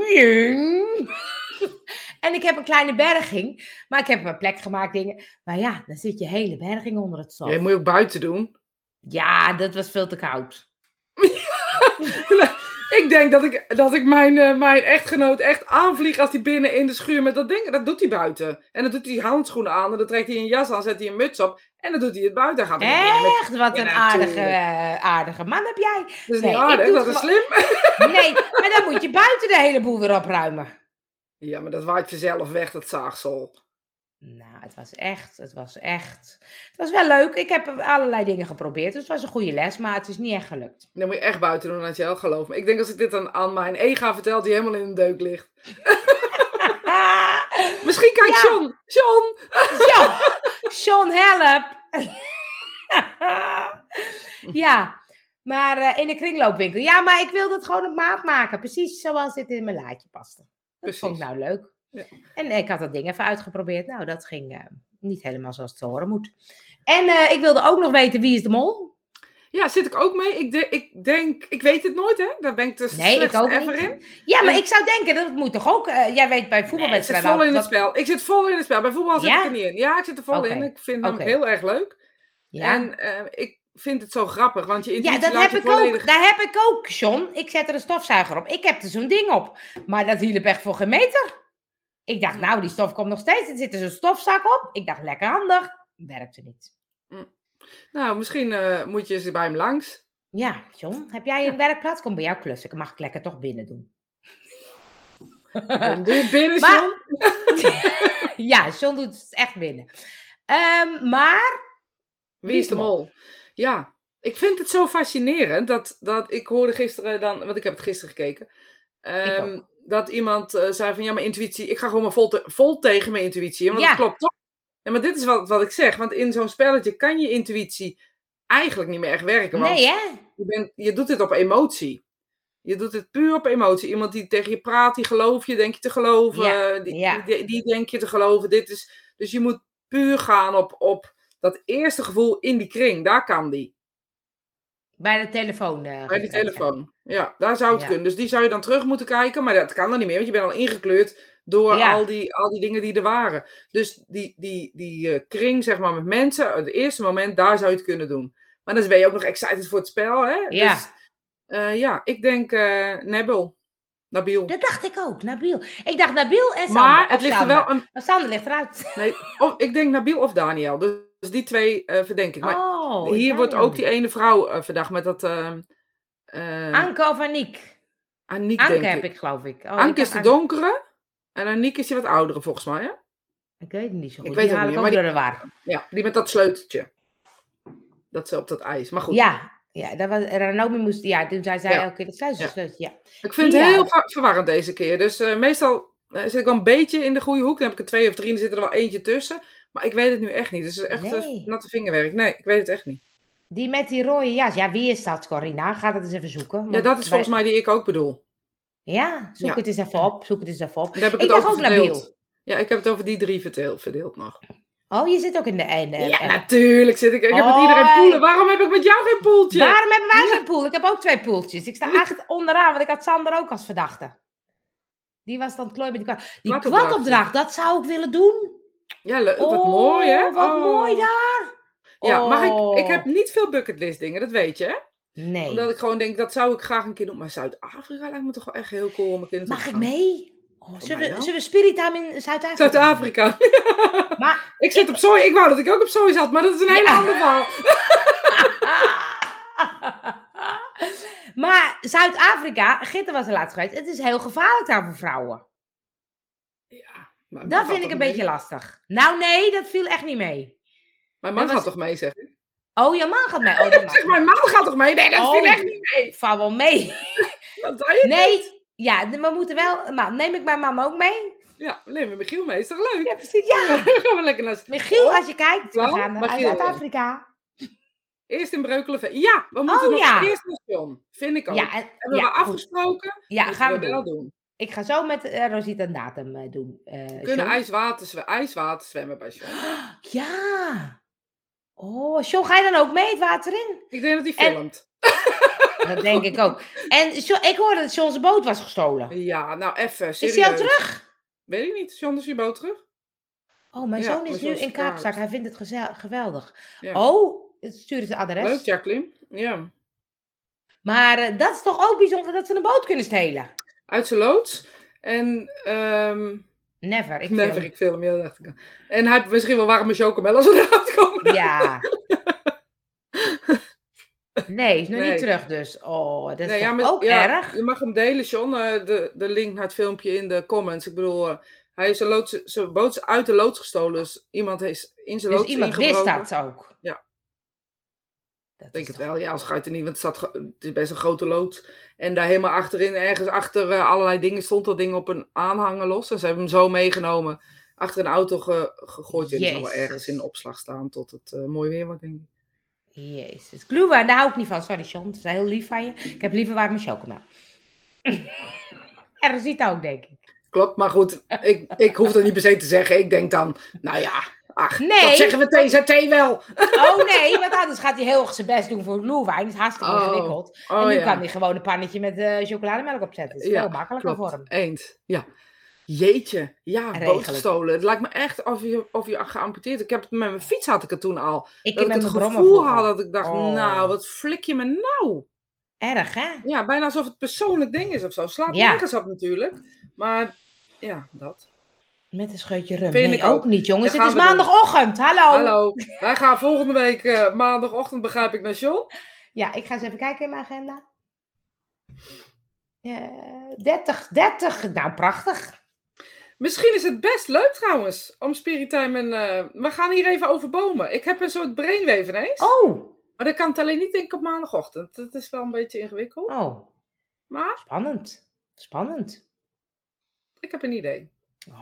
En ik heb een kleine berging. Maar ik heb een plek gemaakt, dingen. Maar ja, dan zit je hele berging onder het stof. Ja, moet je ook buiten doen. Ja, dat was veel te koud. ik denk dat ik, dat ik mijn, eh, mijn echtgenoot echt aanvlieg als hij binnen in de schuur met dat ding. Dat doet hij buiten. En dan doet hij handschoenen aan. En dan trekt hij een jas aan, zet hij een muts op. En dan doet hij het buiten. Gaat met... Echt, wat een aardige, eh, aardige man heb jij. Dat is Nee, niet aardig, dat is slim. Nee, maar dan moet je buiten de hele boel weer opruimen. Ja, maar dat waait vanzelf weg, dat zaagsel. Nou, het was echt, het was echt. Het was wel leuk. Ik heb allerlei dingen geprobeerd. Dus het was een goede les, maar het is niet echt gelukt. Dat moet je echt buiten doen, als je wel gelooft. Ik denk als ik dit aan, aan mijn ega vertel, die helemaal in de deuk ligt. Misschien kijkt Ja. John. John! Sean, help! ja, maar eh, in de kringloopwinkel. Ja, maar ik wil dat gewoon op maat maken. Precies zoals dit in mijn laadje paste. Dat vond ik nou leuk. Ja. En ik had dat ding even uitgeprobeerd. Nou, dat ging eh, niet helemaal zoals het te horen moet. En eh, ik wilde ook nog weten wie is de mol. Ja, zit ik ook mee. Ik, de, ik denk, ik weet het nooit, hè? Daar ben ik dus Nee, ik ook ever niet. in. Ja, maar En- ik zou denken, dat moet toch ook... eh, jij weet bij Nee, ik zit voetbalwedstrijden... vol in het dat- spel. Ik zit vol in het spel. Bij voetbal zit Ja? ik er niet in. Ja, ik zit er vol in. Ik vind hem heel erg leuk. Ja. En ik vind het zo grappig, want je Ja, dat heb ik volledig... ook. Daar heb ik ook, John. Ik zet er een stofzuiger op. Ik heb er zo'n ding op. Maar dat hielp echt voor geen meter. Ik dacht, nou, die stof komt nog steeds. Er zit er zo'n stofzak op. Ik dacht, lekker handig. Werkte niet. Nou, misschien eh, moet je eens bij hem langs. Ja, John, heb jij een werkplaats? Kom bij jou klussen. Ik mag ik lekker toch binnen doen. En doe je binnen, Maar- John? ja, John doet het echt binnen. Ehm, maar, Wie is de mol? Ja, ik vind het zo fascinerend dat, dat ik hoorde gisteren dan, want ik heb het gisteren gekeken, ehm, dat iemand eh, zei van ja, mijn intuïtie, ik ga gewoon maar vol, te- vol tegen mijn intuïtie. in, Want Ja. dat klopt toch? Ja, maar dit is wat, wat ik zeg, want in zo'n spelletje kan je intuïtie eigenlijk niet meer echt werken. Want nee hè? je, bent, je doet dit op emotie. Je doet het puur op emotie. Iemand die tegen je praat, die geloof je, denk je te geloven. Ja, Die, ja. Die, die denk je te geloven. Dit is, dus je moet puur gaan op, op dat eerste gevoel in die kring. Daar kan die. Bij de telefoon. eh, Bij ja. telefoon. Ja, daar zou het Ja. kunnen. Dus die zou je dan terug moeten kijken. Maar dat kan dan niet meer, want je bent al ingekleurd door Ja. al, die, al die dingen die er waren. Dus die, die, die eh, kring, zeg maar, met mensen, het eerste moment, daar zou je het kunnen doen. Maar dan ben je ook nog excited voor het spel, hè? Ja. Dus, eh, ja, ik denk eh Nebel. Nabil. Dat dacht ik ook, Nabil. Ik dacht Nabil en Sander. Maar het ligt er wel een... Sander ligt eruit. Nee, of, ik denk Nabil of Daniel. Dus, dus die twee verdenk ik. Maar oh, hier wordt ook die ene vrouw verdacht met dat... eh Anke of Aniek? Aniek, Anke denk heb ik. ik, geloof ik. Oh, Anke ik is de donkere. En Aniek is die wat oudere, volgens mij. Hè? Ik weet het niet zo goed. Ik weet het niet, maar die-. Ja, die met dat sleuteltje. Dat ze op dat ijs. Maar goed, Ja, ja dat was, Ranomi moest... Ja, toen zei zij Ja. elke keer de sleutel, Ja. ik vind het heel ver- verwarrend deze keer. Dus eh, meestal eh, zit ik wel een beetje in de goede hoek. Dan heb ik er twee of drie en er zit er wel eentje tussen. Maar ik weet het nu echt niet. Dus het is echt Nee. natte vingerwerk. Nee, ik weet het echt niet. Die met die rode jas. Ja, wie is dat, Corina? Ga dat eens even zoeken. Ja, dat is volgens wij- mij die ik ook bedoel. Ja, zoek Ja. het eens even op. Zoek het eens even op. Daar heb ik, Ik het over ook verdeeld. Ja, ik heb het over die drie verdeeld, verdeeld nog. Oh, je zit ook in de... In, de- Ja, natuurlijk zit ik. Ik heb met Hoi. iedereen poelen. Waarom heb ik met jou geen poeltje? Waarom hebben wij geen pool? Ik heb ook twee poeltjes. Ik sta echt onderaan, want ik had Sander ook als verdachte. Die was dan klooien met die kwad. Die Kwadopdracht. dat zou ik willen doen. Ja, wat Oh, mooi, hè? Wat Oh. mooi daar. Ja, maar ik, ik Oh. heb niet veel bucketlist dingen, dat weet je, hè? Nee. Omdat ik gewoon denk, dat zou ik graag een keer doen. Maar Zuid-Afrika lijkt me toch wel echt heel cool om een keer naartoe Mag te ik mee? Oh, zullen, we, zullen we Spiritam in Zuid-Afrika? Zuid-Afrika. Maar, ik zit op zooi. Ik wou dat ik ook op zooi zat, maar dat is een hele Ja. ander verhaal. maar Zuid-Afrika, Gitter was er laatst geweest. Het is heel gevaarlijk daar voor vrouwen. Ja, maar Dat vind ik een mee? beetje lastig. Nou nee, dat viel echt niet mee. Mijn man gaat toch mee, zeg ik? Oh, je man gaat mee. Oh, dat mag Zeg, mijn man gaat toch mee? Nee, dat Oh. viel echt niet mee. Val wel mee. Wat zei je? Nee, ja, we moeten wel. Maar neem ik mijn mam ook mee? Ja, neem met Michiel mee. Is toch leuk? Ja, precies. Ja. gaan we lekker naar... Michiel, als je kijkt, we gaan naar Michiel. Zuid-Afrika. Eerst in Breukelen. Ja, we moeten Oh, nog ja. eerst naar John. Vind ik ook. Ja, en, Hebben ja, we afgesproken? Ja, Moeten gaan we we wel doen. Ik ga zo met eh, Rosita een datum eh, doen. eh, We kunnen ijswater, ijswater zwemmen bij John. Ja. Oh, John, ga je dan ook mee het water in? Ik denk dat hij En- filmt. Dat denk ik ook. En ik hoorde dat John's boot was gestolen. Ja, nou even, Is hij al terug? Weet ik niet. John is je boot terug? Oh, mijn Ja, zoon is nu in. Kaapstad. Hij vindt het gezel- geweldig. Ja. Oh, het stuurt het adres. Leuk, Jacqueline. Ja. Maar eh, dat is toch ook bijzonder dat ze een boot kunnen stelen? Uit zijn loods. En, ehm Never. Ik never, film. ik film, ja, dacht ik. En hij heeft misschien wel warme chocomel als komen. Ja. Nee, is nog Nee. niet terug dus. Oh, dat is Nee, ja, maar- ook ja, erg? Je mag hem delen, John. eh, de, de link naar het filmpje in de comments. Ik bedoel, eh, hij is zijn, loods, zijn boot uit de loods gestolen. Dus iemand is in zijn Dus loods iemand wist dat ook? Ja. Dat Ik denk het wel, ja, als gaat er niet, want het, staat, het is best een grote loods. En daar helemaal achterin, ergens achter eh, allerlei dingen, stond dat ding op een aanhanger los. En ze hebben hem zo meegenomen, achter een auto ge- gegooid. En die zal wel ergens in opslag staan tot het eh, mooi weer wordt, denk ik. Jezus. Glühwein, daar hou ik niet van. Sorry, John. Dat is heel lief van je. Ik heb liever warme chocomel. en Rosita ook, denk ik. Klopt, maar goed, ik, ik hoef dat niet per se te zeggen. Ik denk dan, nou ja, Ach, Nee. dat zeggen we TZT wel. Oh nee, want anders gaat hij heel erg zijn best doen voor gloewijn. Dat is hartstikke Oh, ingewikkeld. Oh, en nu ja. kan hij gewoon een pannetje met eh, chocolademelk opzetten. Dat is Ja, veel makkelijker Klopt, voor hem. eens. Ja. Jeetje, ja, Regelen. bootgestolen. Het lijkt me echt of je, of je geamputeerd. Ik heb het met mijn fiets had ik het toen al. Ik Dat heb ik het gevoel had dat ik dacht, Oh. nou, wat flik je me nou? Erg, hè? Ja, bijna alsof het persoonlijk ding is of zo. Slaat Ja. nergens op natuurlijk. Maar ja, dat. Met een scheutje rum. Vind nee, ik ook niet, jongens. Het is maandagochtend. Hallo. Hallo, wij gaan volgende week eh, maandagochtend, begrijp ik, naar John. Ja, ik ga eens even kijken in mijn agenda. Ja, 30, 30. Nou, prachtig. Misschien is het best leuk trouwens, om Spiritime en... eh, we gaan hier even over bomen. Ik heb een soort brainwave ineens. Oh, Maar dat kan het alleen niet denk ik op maandagochtend. Dat is wel een beetje ingewikkeld. oh, Maar spannend. Spannend. ik heb een idee.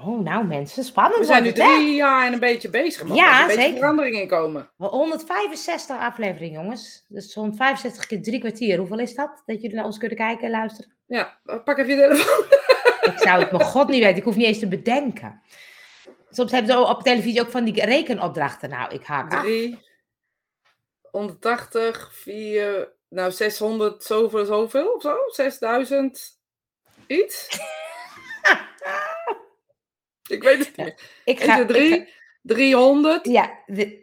Oh, nou mensen, spannend. We zijn nu hè? drie jaar en een beetje bezig. Er mag Ja, wel een beetje verandering in komen. Wel 165 afleveringen, jongens. Dus 165 keer drie kwartier. Hoeveel is dat? Dat jullie naar ons kunnen kijken en luisteren? Ja, pak even je telefoon. Ik zou het mijn god niet weten. Ik hoef niet eens te bedenken. Soms hebben ze op televisie ook van die rekenopdrachten. Nou, ik haak af. 3, 180, 4, nou 600, zoveel, zoveel of zo? 6000 iets? ik weet het niet. Ik ga, het ik ga- 3, 300? ja, de,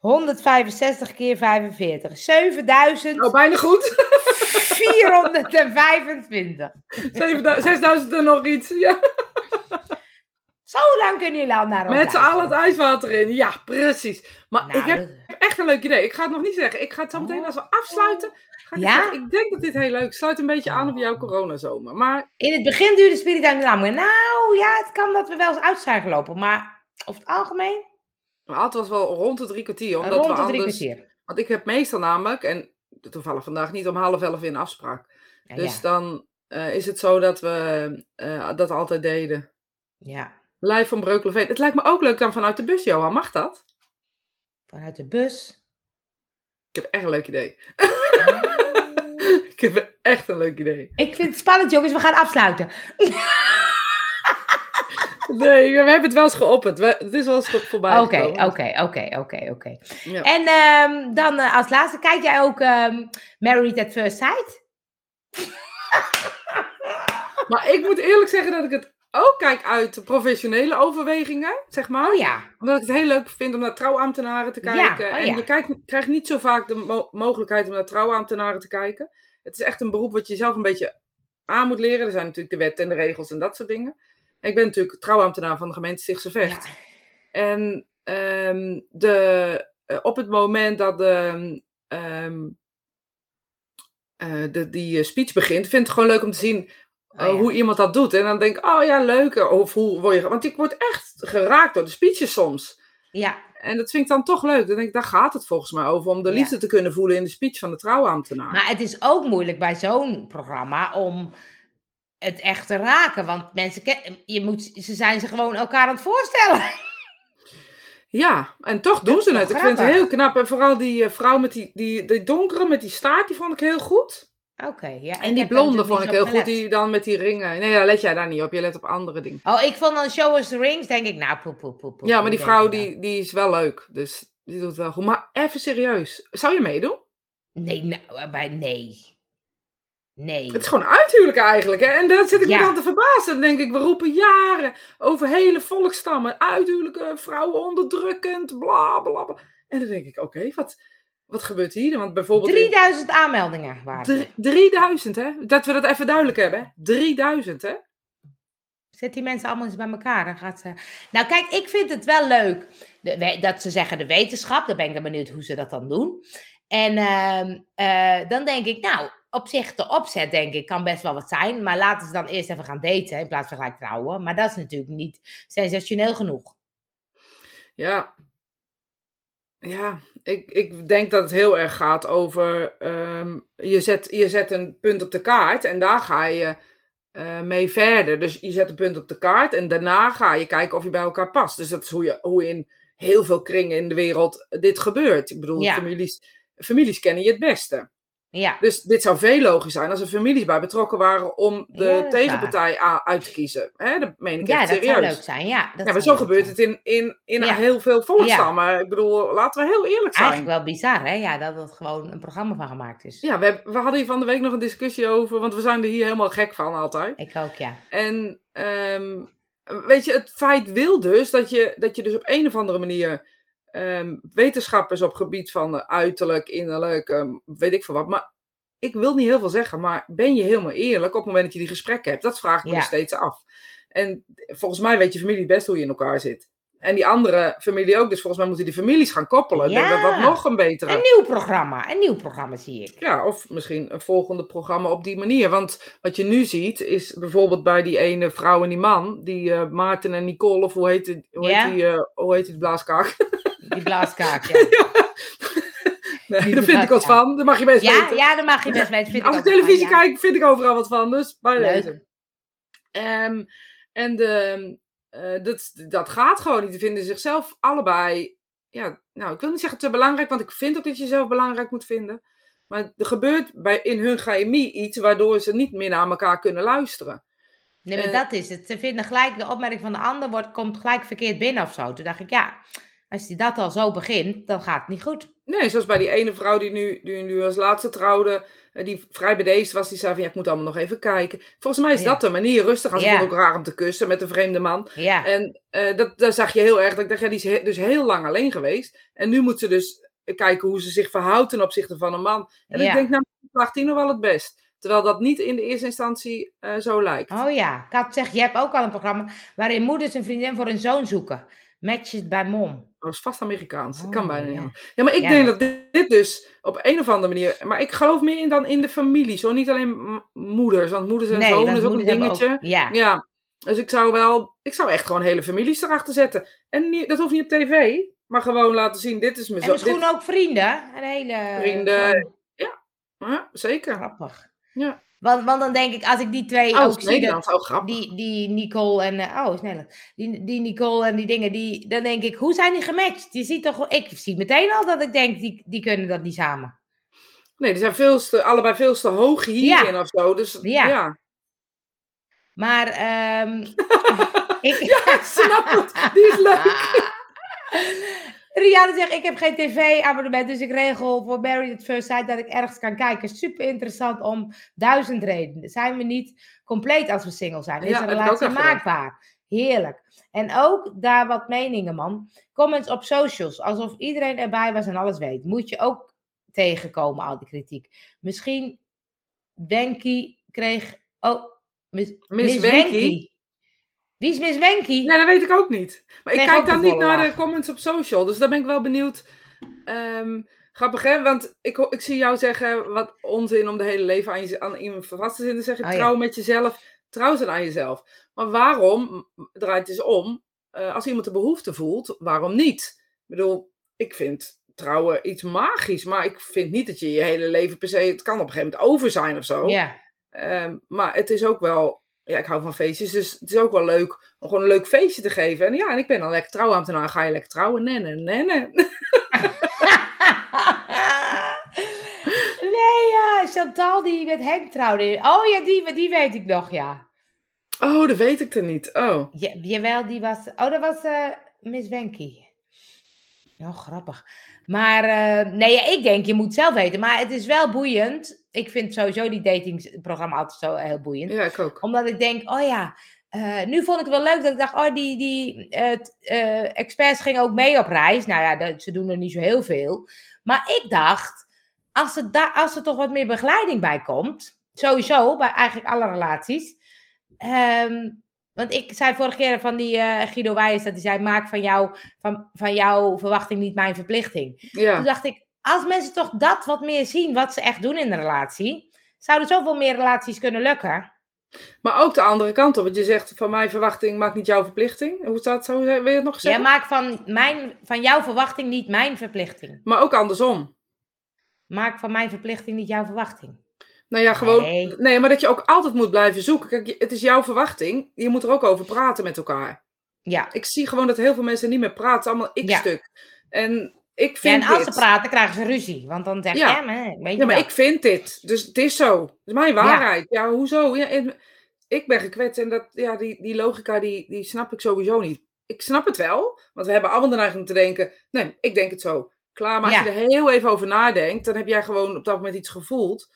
165 keer 45. 7425. Nou, bijna goed. 7000 6000 en nog iets. Ja. Zo lang kunnen jullie al naar Met z'n allen het ijswater in. Ja, precies. Maar Nou, ik heb dat- echt een leuk idee. Ik ga het nog niet zeggen. Ik ga het zo meteen als we afsluiten. Ga ik, Ja? zeggen. ik denk dat dit heel leuk is. Sluit een beetje aan op jouw coronazomer. Maar In het begin duurde Spirit Time langer. Nou ja, het kan dat we wel eens uit zijn gelopen. Maar over het algemeen, maar het was wel rond de drie kwartier. Omdat rond we de drie anders... kwartier. Want ik heb meestal namelijk, en toevallig vandaag niet om half elf in afspraak. Ja, Dus ja, dan eh, is het zo dat we eh, dat altijd deden. ja. Live van Breukelveen. Het lijkt me ook leuk dan vanuit de bus, Johan. Mag dat? Vanuit de bus. Ik heb echt een leuk idee. ik heb echt een leuk idee. Ik vind het spannend, jongens. We gaan afsluiten. Nee, we hebben het wel eens geopperd. We- Het is wel eens voorbij. Oké, oké, oké, oké, oké. En ehm, dan eh, als laatste, kijk jij ook ehm Married at First Sight? Maar ik moet eerlijk zeggen dat ik het ook kijk uit professionele overwegingen, zeg maar. Oh ja. Omdat ik het heel leuk vind om naar trouwambtenaren te Ja, kijken. oh en ja. je kijkt, krijgt niet zo vaak de mo- mogelijkheid om naar trouwambtenaren te kijken. Het is echt een beroep wat je zelf een beetje aan moet leren. Er zijn natuurlijk de wetten en de regels en dat soort dingen. Ik ben natuurlijk trouwambtenaar van de gemeente Stichtse Vecht. Ja. En ehm, de, eh, op het moment dat de, ehm, eh, de, die eh, speech begint, vind ik het gewoon leuk om te zien Oh ja. hoe iemand dat doet. En dan denk ik, oh ja, leuk. Of hoe word je... Want ik word echt geraakt door de speeches soms. Ja, En dat vind ik dan toch leuk. Dan denk ik, daar gaat het volgens mij over. Om de Ja. liefde te kunnen voelen in de speech van de trouwambtenaar. maar het is ook moeilijk bij zo'n programma om het echt te raken. Want mensen, ken- je moet, ze zijn ze gewoon elkaar aan het voorstellen. Ja, en toch doen ze het. Ik vind het heel knap. En vooral die eh, vrouw met die, die, die donkere, met die staart, die vond ik heel goed. Oké, ja. En die blonde vond ik heel goed, die dan met die ringen. Nee, daar let jij daar niet op. Je let op andere dingen. Oh, ik vond dan Show Us the Rings, denk ik, nou, poep, poep, poep. Ja, maar die vrouw ik dan. die, die is wel leuk. Dus die doet wel goed. Maar even serieus. Zou je meedoen? Nee, nou, bij, nee. Nee. Het is gewoon uithuwelijk eigenlijk. Hè? En daar zit ik Ja. me dan te verbazen. Dan denk ik, we roepen jaren over hele volkstammen. Uithuwelijken, vrouwen onderdrukkend, bla bla bla. En dan denk ik, oké, wat, wat gebeurt hier? Want bijvoorbeeld... in- 3000 aanmeldingen waren er. Drie- 3000, hè? Dat we dat even duidelijk hebben. hè? 3000, hè? Zet die mensen allemaal eens bij elkaar. Gaat ze... Nou, kijk, ik vind het wel leuk de- dat ze zeggen de wetenschap. Dan ben ik benieuwd hoe ze dat dan doen. En ehm, eh, dan denk ik, nou, op zich de opzet, denk ik, kan best wel wat zijn. Maar laten ze dan eerst even gaan daten in plaats van gelijk trouwen. Maar dat is natuurlijk niet sensationeel genoeg. Ja. Ja, ik, ik denk dat het heel erg gaat over. ehm, je, zet, je zet een punt op de kaart en daar ga je eh, mee verder. Dus je zet een punt op de kaart en daarna ga je kijken of je bij elkaar past. Dus dat is hoe, je, hoe in heel veel kringen in de wereld dit gebeurt. Ik bedoel, Ja. families, families kennen je het beste. Ja. Dus dit zou veel logisch zijn als er families bij betrokken waren om de Ja, tegenpartij a- uit te kiezen. Hè, dat meen ik Ja, echt dat zou serieus. leuk zijn. Ja, dat Ja, maar zo gebeurt zijn. het in, in, in Ja. heel veel volkstammen. Ik bedoel, laten we heel eerlijk zijn. Eigenlijk wel bizar, hè? Ja, dat er gewoon een programma van gemaakt is. Ja, we, we hadden hier van de week nog een discussie over, want we zijn er hier helemaal gek van altijd. Ik ook, ja. En ehm, weet je, het feit wil dus dat je, dat je dus op een of andere manier ehm, wetenschappers op gebied van eh, uiterlijk, innerlijk, ehm, weet ik veel wat. Maar ik wil niet heel veel zeggen, maar ben je helemaal eerlijk op het moment dat je die gesprekken hebt? Dat vraag ik me Ja. nog steeds af. En volgens mij weet je familie best hoe je in elkaar zit. En die andere familie ook. Dus volgens mij moeten die families gaan koppelen. Denk dat dat Ja. nog een betere... Een nieuw programma. Een nieuw programma zie ik. Ja, of misschien een volgende programma op die manier. Want wat je nu ziet, is bijvoorbeeld bij die ene vrouw en die man, die eh, Maarten en Nicole, of hoe heet die, hoe Ja. heet die, eh, hoe heet die blaaskaak? Die blaaskaak, ja. nee, daar vind ik wat van. Dat mag je best Ja, weten. ja, dat mag je best weten. Als ik televisie van, ja. kijk, vind ik overal wat van. Dus bij deze. Ehm, en de, eh, dat, dat gaat gewoon niet. Die vinden zichzelf allebei, ja, nou, ik wil niet zeggen te belangrijk, want ik vind ook dat je jezelf belangrijk moet vinden. Maar er gebeurt bij, in hun chemie iets waardoor ze niet meer naar elkaar kunnen luisteren. Nee, maar Eh, dat is het. Ze vinden gelijk, de opmerking van de ander wordt, komt gelijk verkeerd binnen of zo. Toen dacht ik, ja, als die dat al zo begint, dan gaat het niet goed. Nee, zoals bij die ene vrouw die nu, die nu als laatste trouwde, eh, die vrij bedeesd was, die zei van ja, ik moet allemaal nog even kijken. Volgens mij is Ja. dat de manier, rustig als Ja. voor elkaar om te kussen met een vreemde man. Ja, En eh, dat, daar zag je heel erg, dat ik dacht, ja, die is he- dus heel lang alleen geweest. En nu moet ze dus kijken hoe ze zich verhoudt ten opzichte van een man. En ik denk, nou, slaagt die nog wel het best. Terwijl dat niet in de eerste instantie eh, zo lijkt. oh ja. Ik had gezegd, je hebt ook al een programma waarin moeders een vriendin voor hun zoon zoeken. Matches bij mom. Is vast Amerikaans. Dat Oh, kan bijna ja. niet. Ja, maar ik Ja, denk dat- dit, dit dus op een of andere manier. Maar ik geloof meer in dan in de families hoor. Niet alleen moeders. Want moeders en Nee, zonen is ook een dingetje. ook- ja. Ja. Dus ik zou wel. Ik zou echt gewoon hele families erachter zetten. En niet, dat hoeft niet op tv. Maar gewoon laten zien. Dit is mijn En zo. misschien dit- ook vrienden. Een hele... Vrienden. gewoon Ja, zeker. Grappig. Ja. Want, want dan denk ik, als ik die twee Oh, ook zie, dat-. Oh, grappig. die, die Nicole en... eh, oh, is Nederland. Die, die Nicole en die dingen, die, dan denk ik, hoe zijn die gematcht? Je ziet toch... Ik zie meteen al dat ik denk, die, die kunnen dat niet samen. Nee, die zijn veel te, allebei veel te hoog hierin of zo. Dus Ja. ja. Maar, ehm ik... Ja, snap het. Die is leuk. Rianne zegt, ik heb geen tv-abonnement, dus ik regel voor Married at First Sight dat ik ergens kan kijken. Super interessant om duizend redenen. Zijn we niet compleet als we single zijn? Is Ja, een relatie maakbaar? Heerlijk. En ook daar wat meningen, man. Comments op socials, alsof iedereen erbij was en alles weet. Moet je ook tegenkomen, al die kritiek. Misschien Wenky kreeg... Oh, Miss, Miss Miss Wenky? Wenky. Wie is Miss Wenky? Nee, dat weet ik ook niet. Maar ik kijk dan niet naar de comments op social. Dus daar ben ik wel benieuwd. Ehm, grappig hè? Want ik, ik zie jou zeggen wat onzin om de hele leven aan, je, aan iemand vast te zitten. Zeg je Oh ja. trouw met jezelf. Trouw zijn aan jezelf. Maar waarom, draait het eens om, eh, als iemand de behoefte voelt, waarom niet? Ik bedoel, ik vind trouwen iets magisch. Maar ik vind niet dat je je hele leven per se... Het kan op een gegeven moment over zijn of zo. Ja. Ehm, maar het is ook wel. Ja, ik hou van feestjes. Dus het is ook wel leuk om gewoon een leuk feestje te geven. En ja, en ik ben dan lekker trouwambtenaar. Ga je lekker trouwen? Nee, nee, nee, nee. nee, ja, Chantal die met Henk trouwde. Oh ja, die, die weet ik nog, ja. Oh, dat weet ik er niet. Oh. ja jawel, die was... Oh, dat was eh, Miss Wenky. Oh, grappig. Maar eh, nee, ja, ik denk, je moet zelf weten. Maar het is wel boeiend. Ik vind sowieso die datingprogramma altijd zo heel boeiend. Ja, ik ook. Omdat ik denk, oh ja, eh, nu vond ik het wel leuk dat ik dacht, oh, die, die eh, eh, experts gingen ook mee op reis. Nou ja, dat, ze doen er niet zo heel veel. Maar ik dacht, als er, da- als er toch wat meer begeleiding bij komt, sowieso bij eigenlijk alle relaties. Ehm, want ik zei vorige keer van die eh, Guido Wijs dat hij zei, maak van, jou, van, van jouw verwachting niet mijn verplichting. Toen Ja. dacht ik, als mensen toch dat wat meer zien, wat ze echt doen in een relatie, zouden zoveel meer relaties kunnen lukken. Maar ook de andere kant op. Want je zegt van mijn verwachting maakt niet jouw verplichting. Hoe staat zo? Wil je het nog Ja, zeggen? maak van, mijn, van jouw verwachting niet mijn verplichting. Maar ook andersom. Maak van mijn verplichting niet jouw verwachting. Nou ja, gewoon. Nee. Nee. maar dat je ook altijd moet blijven zoeken. Kijk, het is jouw verwachting. Je moet er ook over praten met elkaar. Ja, Ik zie gewoon dat heel veel mensen niet meer praten. Allemaal Ja. ik-stuk. En ik Ja, vind en als dit. ze praten, krijgen ze ruzie. Want dan zeg je, Ja. ja, maar, weet je Ja, maar wel. ik vind dit. Dus het is zo. Het is mijn waarheid. Ja, hoezo? Ja, en ik ben gekwetst en dat, ja, die, die logica die, die snap ik sowieso niet. Ik snap het wel, want we hebben allemaal de neiging om te denken, nee, ik denk het zo. Klaar, maar als je er heel even over nadenkt, dan heb jij gewoon op dat moment iets gevoeld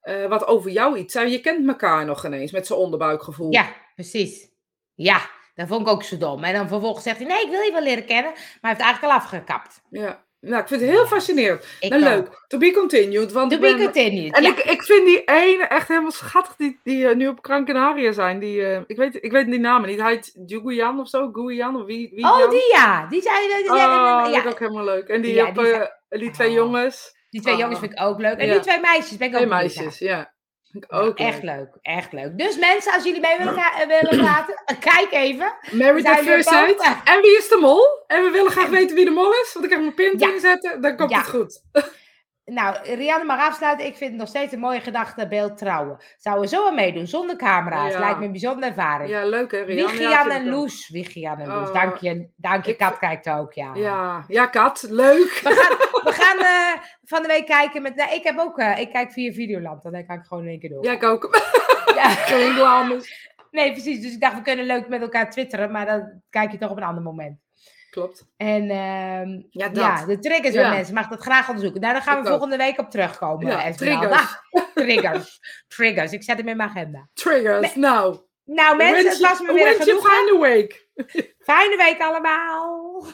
eh, wat over jou iets zijn. Je kent elkaar nog ineens met zijn onderbuikgevoel. Ja, precies. Ja, dat vond ik ook zo dom. En dan vervolgens zegt hij, nee, ik wil je wel leren kennen. Maar hij heeft eigenlijk al afgekapt. Ja. Nou, ik vind het heel fascinerend. Ik nou, ook. leuk. To be continued. Want To be continued. En ja. ik, ik vind die ene echt helemaal schattig, die, die eh, nu op Gran Canaria zijn. Die, eh, ik, weet, ik weet die namen niet. Hij heet Juguyan of zo, Guyan of wie, wie Oh, Jan? die ja. Die zijn... die- Oh, ja, dat is ook helemaal leuk. En die, Ja, die eh, die twee Oh. jongens. die twee Oh. jongens vind ik ook leuk. En die twee meisjes ben ik ook Twee meisjes, ja. Vind ik Ja, ook echt leuk. leuk, echt leuk. Dus mensen, als jullie mee willen, willen praten, kijk even. Married at first sight. En wie is de mol? En we willen graag weten wie de mol is. Want ik ga mijn pin Ja. inzetten. Dan komt Ja. het goed. Nou, Rianne mag afsluiten. Ik vind het nog steeds een mooie gedachte, beeld trouwen. Zouden we zo aan meedoen, zonder camera's. Ja. Lijkt me een bijzondere ervaring. Ja, leuk hè, Rian? Ja, Wigian vind en ik. Loes. Wigian en Loes. Oh, Dank je, dank je. ik- Kat kijkt ook, ja. Ja, ja, Kat. Leuk. We gaan, we gaan eh, van de week kijken met... Nee, ik heb ook... eh, ik kijk via Videoland. Dan kan ik gewoon in één keer door. Ja, ik ook. Ja. Geen reclames. Nee, precies. Dus ik dacht, we kunnen leuk met elkaar twitteren. Maar dan kijk je toch op een ander moment. Klopt. En ehm, Ja, dat. ja, de triggers bij mensen. Mag dat graag onderzoeken. Nou, daar gaan we Ik ook. volgende week op terugkomen. Ja, triggers. triggers. Triggers. Ik zet hem in mijn agenda. Triggers. Nou. Nou mensen, het was me weer genoegen. fijne week. Fijne week allemaal.